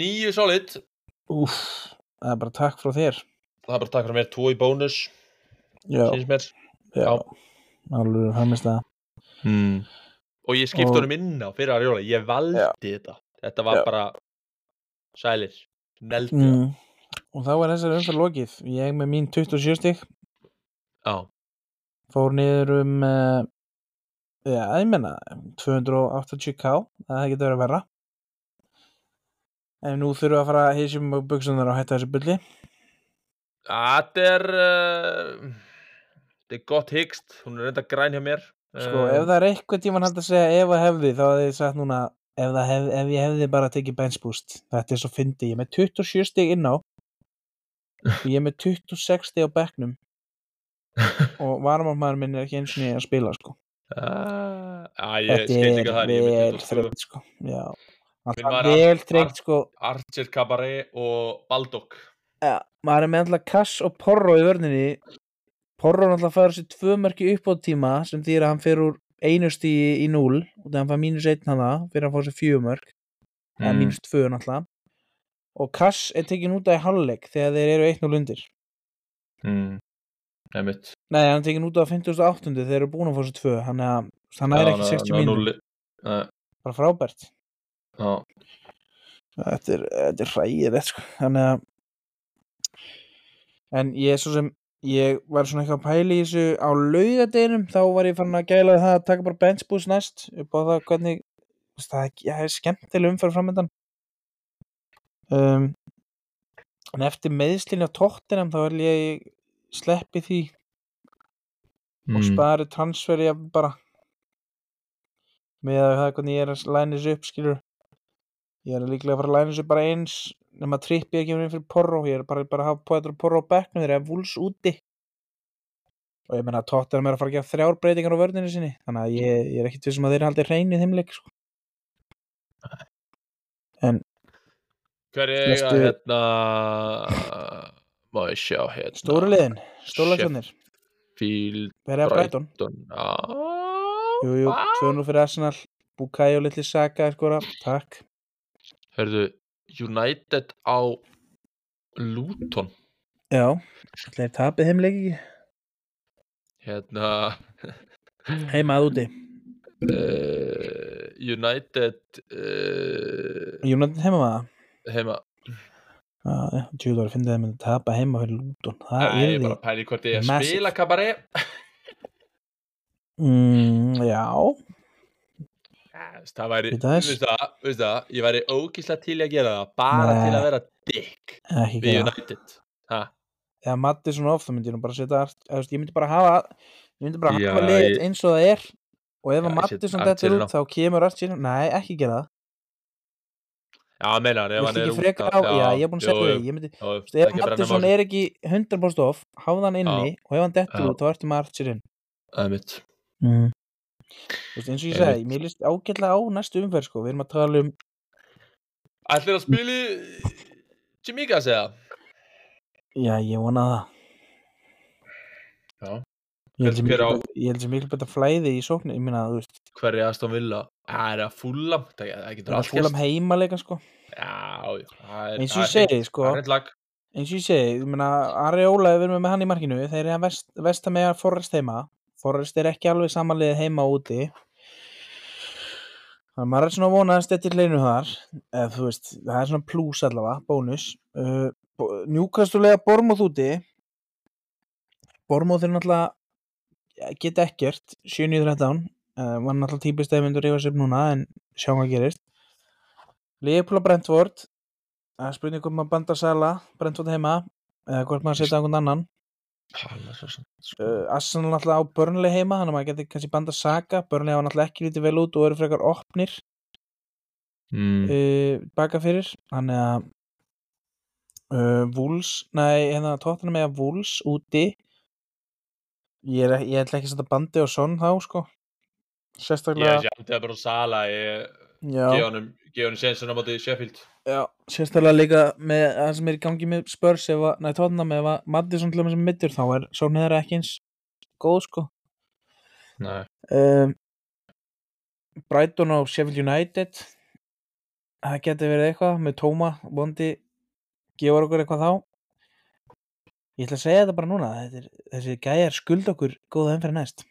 Speaker 2: Nýju solid.
Speaker 1: Úff, það er bara takk frá þér
Speaker 2: Það er bara takk fyrir mér, tvo í bónus. Sýnst mér.
Speaker 1: já, alveg framist það
Speaker 2: Hmm. Og ég skipti
Speaker 1: Og-
Speaker 2: honum inn á fyrir að rjóla. Ég valdi
Speaker 1: Já.
Speaker 2: þetta. Þetta var
Speaker 1: Já.
Speaker 2: bara sælir. Neldi það.
Speaker 1: mm. Og þá er þessari umferð lokið. Ég með mín 27 stig.
Speaker 2: Já.
Speaker 1: Fór niður um uh, Já, ég menna 280k Það getur verið verra. En nú þurfum við að fara að heysjum buksunar og hætta þessu bulli.
Speaker 2: Þetta er uh, Þetta er gott hyggst. Hún er reynda græn hjá mér.
Speaker 1: Sko,
Speaker 2: Eh,
Speaker 1: ef það er eitthvað tíman hægt að segja ef að hefði, þá hefði ég sagt núna ef, það hef, ef ég hefði bara tekið bench boost þetta er svo fyndi, ég með 27 stig inn á. og ég er með 26 stig á bekknum og varmálmaður minn er ekki eins og ég að spila sko.
Speaker 2: ah, ah, Ég skil ekki
Speaker 1: er
Speaker 2: það er
Speaker 1: vel
Speaker 2: 22.
Speaker 1: þreytt sko. Já, alltaf
Speaker 2: var
Speaker 1: vel þreytt sko.
Speaker 2: Archer Cabaret og Baldock
Speaker 1: Já, maður er með alltaf Kass og Porro í vörninni Porro náttúrulega fær sér tvö mörki upp á tíma sem þýr að hann fer úr einu stíi í 0 og þegar hann fær mínus 1 hana fyrir að fá sér fjögur mörk eða
Speaker 2: Mm.
Speaker 1: mínus 2 náttúrulega og Kass er tekin út af í hálfleik þegar þeir eru 1-0 undir
Speaker 2: mm. Einmitt.
Speaker 1: Nei, hann er tekin út af 58. þegar þeir eru búin að fá sér 2 hann er, hann er
Speaker 2: Já,
Speaker 1: ekki
Speaker 2: ná-
Speaker 1: 60
Speaker 2: ná
Speaker 1: mínútur
Speaker 2: núlli. Nei,
Speaker 1: bara frábært
Speaker 2: já.
Speaker 1: þetta er, þetta er hræðilegt sko. þannig að en ég er svo sem ég var svona eitthvað að pæla í þessu á laugadeginum þá var ég farin að gæla það að taka bara bench boost næst upp á það hvernig það er, skemmtileg umferð framöndan um, en eftir meðslinn á tóttinam þá vil ég sleppi því
Speaker 2: Mm.
Speaker 1: og spari transferi bara. Með að það hvernig ég er að læna þessu upp skilur ég er líklega að fara að læna þessu bara eins nema trippi ekki inn fyrir porro. Ég er bara, bara að hafa poetur og porro á bekknum þeir eru vúls úti. Og ég meina að tóttinam er að fara að gera þrjár breytingar á vörðinu sinni þannig að ég, ég er ekkit vissum að þeir haldi hreinu í þeim leik sko. en
Speaker 2: Hver er eiga
Speaker 1: Flestu-
Speaker 2: hérna Má ég sjá hérna?
Speaker 1: Stóru liðin, stórlagsarnir
Speaker 2: Sheffield
Speaker 1: verið að Brighton.
Speaker 2: Brighton?
Speaker 1: Jú, jú, 2-0 fyrir Arsenal Bukayo litli Saka er skora, takk.
Speaker 2: Hörðu, United á Luton.
Speaker 1: Já, að tapið þeim leik ekki?
Speaker 2: Hérna.
Speaker 1: Heima að úti.
Speaker 2: Uh, United uh,
Speaker 1: United heima það
Speaker 2: heima.
Speaker 1: Já, Tjúður að finna þeim að tapa heima fyrir Luton. Það er
Speaker 2: bara í hvort ég að spila kabaré
Speaker 1: mm, Já,
Speaker 2: Það væri,
Speaker 1: aðeins.
Speaker 2: veist það, veist það Ég væri ógíslega til að gera það Bara
Speaker 1: Nei.
Speaker 2: til að vera dick Við United?
Speaker 1: Ef Matti svona oft, þá myndi ég nú bara setja eða, þú Ég myndi bara hafa Ég myndi bara hafa
Speaker 2: ég-
Speaker 1: eins og það er. Og ef að Matti svona
Speaker 2: Artgerinn
Speaker 1: út Þá kemur Artgerinn Nei, ekki gera það
Speaker 2: Já, meina hann, ef hann er út
Speaker 1: á Já, ég er búin að segja því Ég myndi Þú veist, ef Mattisson er ekki 100% off, hafði hann inni og ef hann dettur út, þá ertu með Archer inn.
Speaker 2: Það er mitt
Speaker 1: mm. Þú veist, eins og ég segi, mér líst ágætlega á næstu umferð sko, við erum að tala um
Speaker 2: Ætlir að spila í Jimika segja?
Speaker 1: Já, ég vona það.
Speaker 2: Já.
Speaker 1: Ég held sem miklu
Speaker 2: á-
Speaker 1: bet- ég held sem miklu betur flæði í sóknu, ég meina, þú veist
Speaker 2: Hver er Aston Villa? Það er að fúlam Það
Speaker 1: er
Speaker 2: allt
Speaker 1: fúlam
Speaker 2: gerst.
Speaker 1: heimaleika sko.
Speaker 2: Já, það er-
Speaker 1: eins og ég segi, sko. eins og ég segi, Ari Óla við erum með hann í markinu, þeir eru að vest, vesta með Forrest heima, Forrest er ekki alveg samanlega heima úti. Þannig að maður er svona að vona að stettir leinu þar. Eða þú veist, það er svona plus allavega, bónus. Uh, njúkastulega Bormóð úti. Bormóð er náttúrulega geta ekkert. 7-13 uh, var náttúrulega típist að myndur rífa sér núna en sjáum hvað gerist. Leopold og Brentford það er spurning um að banda Sala Brentford heima eða hvort maður setja einhvern annan.
Speaker 2: Svo sem
Speaker 1: uh, Arsenal náttúrulega á Burnley heima þannig að maður getur kannski banda Saka. Burnley hafa náttúrulega ekki lítið vel út og eru frekar opnir
Speaker 2: mm.
Speaker 1: uh, baka fyrir. Þannig að uh, Wolves, nei, hérna tóttina með að Wolves úti. Ég, er, ég ætla ekki að setja bandi á Son þá sko
Speaker 2: Ég
Speaker 1: sérstaklega
Speaker 2: er það bara Sala Ég Gefa honum sensin á móti Sheffield.
Speaker 1: Já, sérstaklega líka með það sem er í gangi með Spurs tóttina með að Madison til dæmis er middur þá er Son hefur ekki eins góð sko. Um, Brighton og Sheffield United. Það getur verið eitthvað með Tóma, Bondi gefur okkur eitthvað þá. Ég ætla að segja þetta bara núna þetta er, þessi gæjar skuld okkur góða umfyrir næst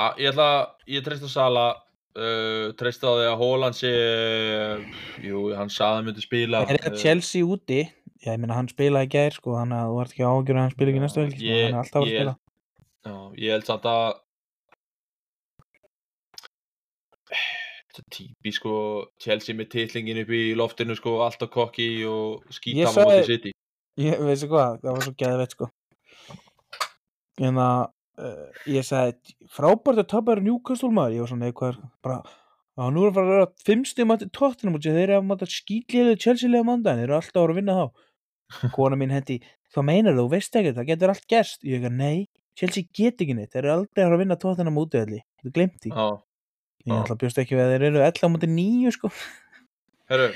Speaker 2: A, Ég ætla Ég treyst á Sala uh, Treyst á því að Hóland sé Jú, hann sagði að hann myndi spila
Speaker 1: er þetta
Speaker 2: uh,
Speaker 1: Chelsea úti? Já, ég meina hann spilaði í gær sko þannig að þú ert ekki ágjör að hann spila ekki næstu helgi sko,
Speaker 2: Ég-
Speaker 1: hann er alltaf að
Speaker 2: ég-
Speaker 1: spila
Speaker 2: Já, ég held samt að Þetta er típi sko Chelsea með titlingin upp í loftinu sko alltaf kokki og
Speaker 1: Ég
Speaker 2: skýta á
Speaker 1: sagði-
Speaker 2: móti City.
Speaker 1: Ég veistu hvað, það var svo geðveitt sko. En að uh, ég sagði, frábært að tapa er Newcastle maður, ég var svona eitthvað bara, að nú er að fara að vera fimm stíðum að tóttinum og þeir eru að skýtliðu Chelsea-lega mándan, þeir eru alltaf að vera að vinna þá. Kona mín hendi, hvað meinar þú, veist ekki það getur allt gerst, ég ekki, nei Chelsea get ekki neitt, þeir eru aldrei að fara að vinna tóttinum útöðli, þú glemt því.
Speaker 2: Já,
Speaker 1: ég ætla að bjóst ekki við að þeir eru 11 á mútið 9 sko.
Speaker 2: Herru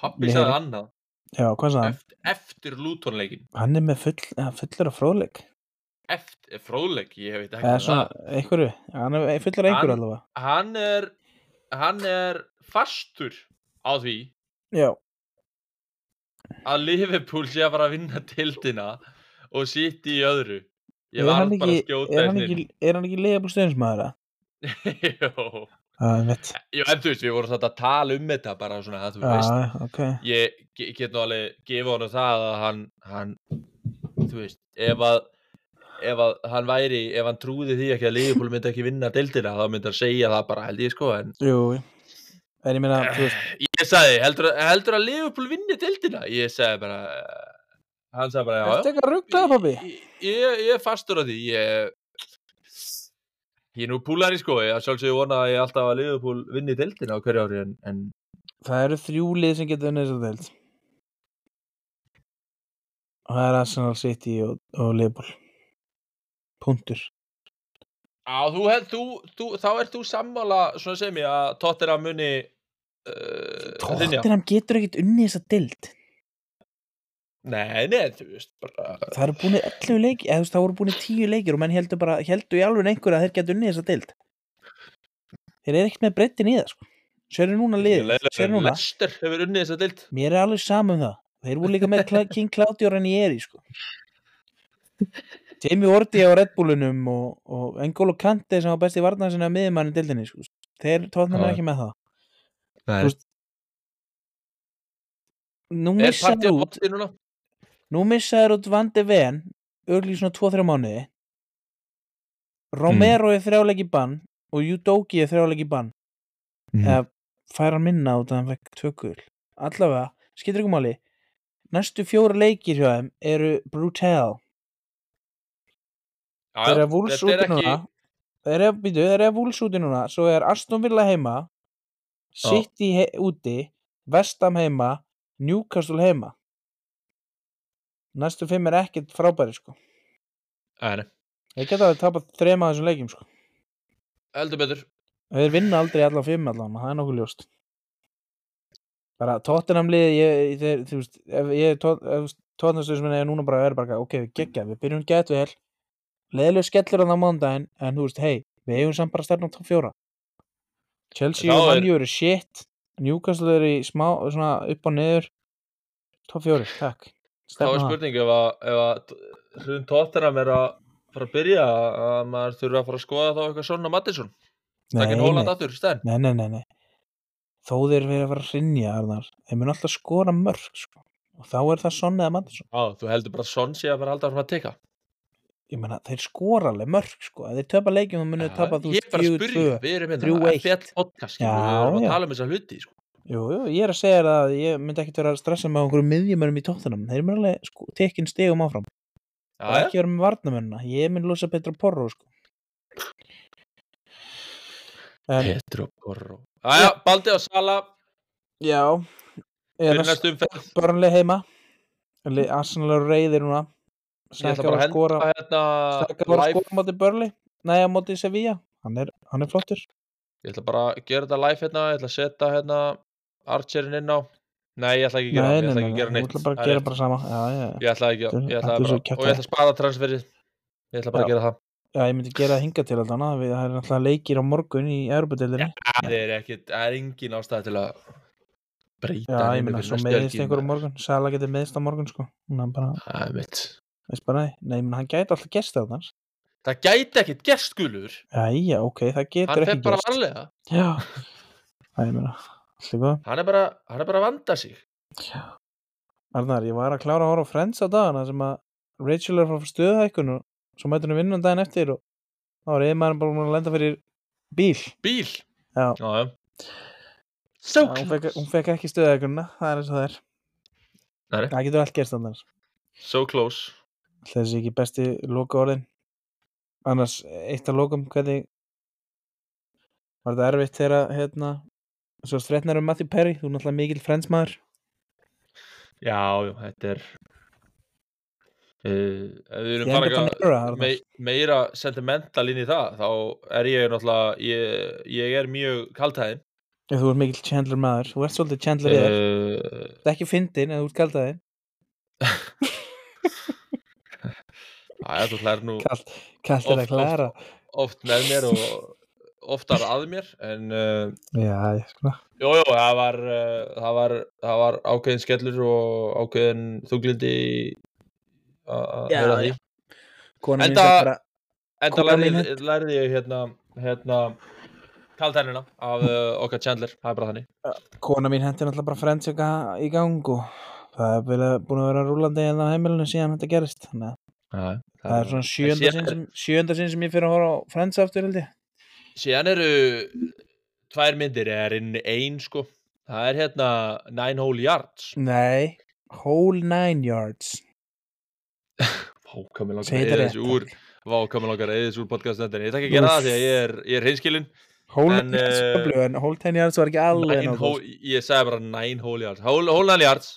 Speaker 2: Pappi sagði annað.
Speaker 1: Já, hann?
Speaker 2: eftir, Lutonleikin
Speaker 1: hann er með full, fullur af fróðleik
Speaker 2: Eftir, fróðleik, ég veit ekki
Speaker 1: eða svona,
Speaker 2: það
Speaker 1: einhverju, hann er fullur af einhverju allavega
Speaker 2: Hann er Hann er fastur á því
Speaker 1: já,
Speaker 2: að Liverpool sé að fara að vinna tildina og sitt í öðru Ég var bara að skjóta
Speaker 1: er hann ekki, er hann ekki leiðabúl stöðnismæður að?
Speaker 2: Jó,
Speaker 1: ég.
Speaker 2: Jú, en þú veist, við vorum þetta að tala um þetta bara svona, að þú veist
Speaker 1: ok.
Speaker 2: Ég ge- get nú alveg gefa honum það að hann, hann þú veist, ef að ef að hann væri, ef hann trúði því ekki að Liverpool myndi ekki vinna deildina þá myndi hann segja það bara held ég sko en
Speaker 1: Jú, en ég meina, veist
Speaker 2: ég sagði, heldur, heldur að Liverpool vinni deildina? Ég sagði bara hann sagði bara, já,
Speaker 1: Ertu eitthvað rugglaða, pabbi?
Speaker 2: Ég, er fastur á því ég ég er nú púlari sko ég sjálfsögur vona að ég alltaf að Liverpool vinni deildina á hverju ári en, en
Speaker 1: Það eru þrjú lið sem getur unnið þess að deild og það er Arsenal City og, og Liverpool punktur
Speaker 2: á, þú held, þú, þú, þá ert þú sammála svona sem ég að Tottenham muni uh.
Speaker 1: Tottenham getur ekkert unnið þess að deild
Speaker 2: Nei, nei, þú veist bara
Speaker 1: það eru búin 11 leiki eða þú veist það voru búin 10 leikir og menn heldur bara heldur í alveg einhver að þeir getur unnið þess að deild þeir eru ekkert með breyttin í það sko. sér núna lið sér núna,
Speaker 2: Lester hefur unnið þess að deild
Speaker 1: mér er alveg saman um það þeir voru líka með King Claudio Ranieri sko. Jamie Ordi á Red Bullunum og, og N'Golo Kante sem var besti varnar sinna miðjumann í deildinni sko. þeir tóðnum ekki með það.
Speaker 2: Nei.
Speaker 1: Nú missaður út nú missaður út Van de Ven örgli svona 2-3 mánuði. Romero er þrjáleiki bann og Udogi er þrjáleiki bann.
Speaker 2: Mm.
Speaker 1: eða fær hann minna út að hann fekk tvökul allavega, skiptir ykkur máli. Næstu fjóra leikir hjá þeim eru brutal þeir eru vúls
Speaker 2: þetta er
Speaker 1: úti núna þeir eru, eru vúls úti núna svo er Aston Villa heima City he úti Vestam heima, Newcastle heima. Næstu fimm er ekkert frábæri sko. Þeir geta að tapa þrema þessum leikjum sko.
Speaker 2: Heldur betur.
Speaker 1: Þeir vinna aldrei allan fimm allan það er nokkuð ljóst. Bara Tottenham liði ég, veist, ef ég er núna bara, er bara ok, við geggja, við byrjum gett vel leðilega skellur á mándaginn en þú veist, hei, við eigum samt bara að stærna á top 4 Chelsea og Manju eru shit. Newcastle eru í smá, svona upp og niður. Top 4, takk.
Speaker 2: Þá er
Speaker 1: stefna það.
Speaker 2: spurning ef að, ef að hrun Tottenham er að fara að byrja að maður þurfa að fara að skoða þá eitthvað svona Mattisson
Speaker 1: nei,
Speaker 2: Takkin
Speaker 1: nei,
Speaker 2: Hóland aftur, stæn
Speaker 1: nei, nei, nei, nei. Þó þeir verið að fara að rinja þeir mun alltaf skora mörg sko. og þá er það Son eða Mattisson
Speaker 2: Já, þú heldur bara að Son sé að fara að halda frá að teka
Speaker 1: ég meina, þeir skora alveg mörg sko. ef þeir töpa leikjum, þá munið tapa þú
Speaker 2: Ég er bara að spyrja,
Speaker 1: 4-2
Speaker 2: við erum
Speaker 1: þrjú,
Speaker 2: hérna
Speaker 1: eitt.
Speaker 2: FL podcast Við erum að tala um þessa hluti sko.
Speaker 1: jú, jú, ég er að segja að ég myndi ekkert vera að stressa með okkur miðjumönnum í tóttunum þeir mun alveg sko, tekin stegum áfram.
Speaker 2: Já,
Speaker 1: og ekki vera með varnamönnuna ég mun losa Petra Porro sko. en
Speaker 2: Petro Porro. Æja, Baldi og Sala.
Speaker 1: Já.
Speaker 2: Fyrir
Speaker 1: er
Speaker 2: umferð?
Speaker 1: Börnlega heima. Arsenal eru reyðir núna Saka
Speaker 2: bara
Speaker 1: var
Speaker 2: að
Speaker 1: að skora
Speaker 2: hérna
Speaker 1: Saka var að skora móti Börli nei, á móti Sevilla. Hann er, hann er flottur.
Speaker 2: Ég ætla bara að gera þetta live hérna Ég ætla að setja hérna Archerin inn á. Nei, ég ætla ekki að gera
Speaker 1: nei,
Speaker 2: það,
Speaker 1: nei,
Speaker 2: Ég ætla að gera neitt.
Speaker 1: bara að
Speaker 2: er
Speaker 1: gera bara sama. Já, já.
Speaker 2: Ég ætla ekki að Og ég ætla að spara transferið. Ég ætla bara
Speaker 1: Já.
Speaker 2: að gera það.
Speaker 1: Já, ég myndi gera það hinga til alltaf það er alltaf leikir á morgun í Európa-deildinni
Speaker 2: Það er ekkit, það er engin ástæð til að breyta
Speaker 1: Já, ég meina,
Speaker 2: fyrir
Speaker 1: svo meðist
Speaker 2: helgi,
Speaker 1: einhver á
Speaker 2: maður.
Speaker 1: morgun. Sala getur meðist á morgun, sko.
Speaker 2: Það er mitt
Speaker 1: veist bara, nei, meina, hann gæti alltaf gest þarna
Speaker 2: Það gæti ekkit gerst gulur.
Speaker 1: Já, ok, það getur
Speaker 2: Hann
Speaker 1: ekki
Speaker 2: fer bara
Speaker 1: gest
Speaker 2: varlega.
Speaker 1: Já, það ég meina,
Speaker 2: Hann er bara, hann er bara að vanda sig.
Speaker 1: Já. Arnar, ég var að klára að horfa á Friends á dagana sem að Rachel er frá stöðhækkun og svo mætur hann vinnan daginn eftir og þá var eiginmaðurinn bara að lenda fyrir bíl.
Speaker 2: Bíl?
Speaker 1: Já,
Speaker 2: Já, já. So
Speaker 1: Já, hún, fekk, hún fekk ekki stöðhækkunna, það er eins og það er. Það getur allt gerst annars.
Speaker 2: So close
Speaker 1: þessi ekki besti loka orðin annars eitt að lokum hvernig var þetta erfitt þegar hérna svo stretnar um Matthew Perry? Þú er náttúrulega mikil frensmaður
Speaker 2: Já, já, þetta er uh, Ef við erum
Speaker 1: Arnar.
Speaker 2: mei, meira sentimental inn í það þá er ég náttúrulega ég, ég er mjög kaltæðin
Speaker 1: ef þú ert mikil Chandler maður þú ert svolítið Chandler uh, það er ekki fyndin en þú ert kaldaðin
Speaker 2: Æja, þú hlær nú
Speaker 1: Kalt, kalt er
Speaker 2: Oft,
Speaker 1: að klæra
Speaker 2: oft með mér og oftar að mér en uh,
Speaker 1: já, ég sko
Speaker 2: Jú, jú, það var, uh, það var, það var ákveðin skellur og ákveðin þuglindi að
Speaker 1: já.
Speaker 2: því.
Speaker 1: kona mín
Speaker 2: Enda-
Speaker 1: bara
Speaker 2: Enda lærði, lærði ég hérna, hérna kaldhænina af uh, okkar Chandler, það er bara þannig.
Speaker 1: kona mín hendi náttúrulega bara frends í gang og það er búin að vera rúlandi hérna á heimilinu síðan þetta gerist þannig að
Speaker 2: Já,
Speaker 1: Það er svona sjönda sinn sem, sem ég fyrir að horfa á Friends aftur held ég.
Speaker 2: Síðan eru tvær myndir, er inn ein sko. Það er hérna Nine Hole Yards.
Speaker 1: Nei, Whole Nine Yards.
Speaker 2: Vá, hvað mér langar
Speaker 1: Segðu
Speaker 2: að
Speaker 1: þetta
Speaker 2: eða þessu úr Vá, hvað mér langar að eða þessu úr podcastnendinni Ég takk að gera það því að ég er, ég er hinskilin
Speaker 1: Whole Nine Yards
Speaker 2: eh,
Speaker 1: Whole Ten Yards var ekki alveg
Speaker 2: Nine Ég sagði bara Nine Hole Yards. Hole, hole Nine Yards.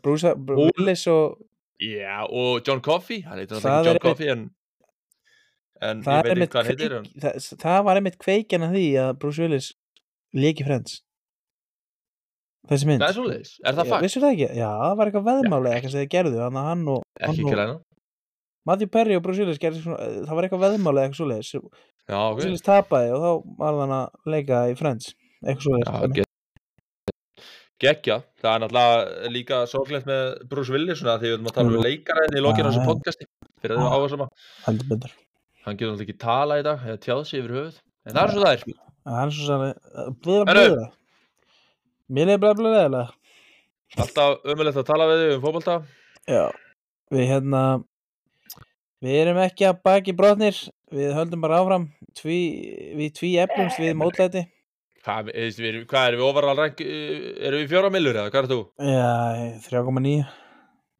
Speaker 1: Bruce, Bruce
Speaker 2: Whole-
Speaker 1: Willis og
Speaker 2: Já, og John Coffey Hann heitir náttúrulega ekki John Coffey en En ég veit ekki hvað hann heitir en,
Speaker 1: það, það var einmitt kveikjan að því að Bruce Willis léki Friends. Þessi mynd.
Speaker 2: Það er svoleiðis, er það fakt?
Speaker 1: Vissu það ekki? Já, það var eitthvað veðmáli eitthvað sem þið gerðu, þannig að hann og,
Speaker 2: Ekki
Speaker 1: hann og
Speaker 2: græna
Speaker 1: Matthew Perry og Bruce Willis gerðu svona, það var eitthvað veðmáli eitthvað svoleiðis.
Speaker 2: Já, ok
Speaker 1: Bruce Willis tapaði og þá var hann að leika í Friends, eitthvað svoleiðis.
Speaker 2: Já,
Speaker 1: dæmi.
Speaker 2: ge- Gekkja, það er náttúrulega líka sorglegt með Bruce Willis svona, því við erum að tala um
Speaker 1: Mm.
Speaker 2: leikaræðin í lokinu á þessu podcasti fyrir að það áhersama
Speaker 1: Heldur betur.
Speaker 2: hann getur náttúrulega ekki tala í dag eða tjáð sig yfir höfuð en það er svo það er
Speaker 1: Það er svo
Speaker 2: Herru.
Speaker 1: blöða. Mér er blöða blöða leðilega.
Speaker 2: alltaf ömulegt að tala við þig um fótbolta
Speaker 1: Já, við hérna við erum ekki að baki brotnir við höldum bara áfram tví, við tví eflumst við mótlæti
Speaker 2: hvað, veist, við hvað erum við overall rank eh, erum við í fjóra millur eða hvað er þú?
Speaker 1: Já, 3,9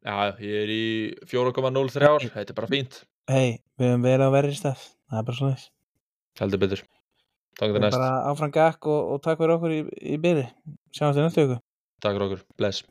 Speaker 2: Já, ég er í 4,03 þetta er bara fínt,
Speaker 1: Hei, við höfum verið á verri stað það er bara svona þess
Speaker 2: heldur betur. Takk fyrir næst,
Speaker 1: bara áfram gakk og, og takk fyrir okkur í, í byrði Sjáumst í næstu ykkur
Speaker 2: takk fyrir okkur, bless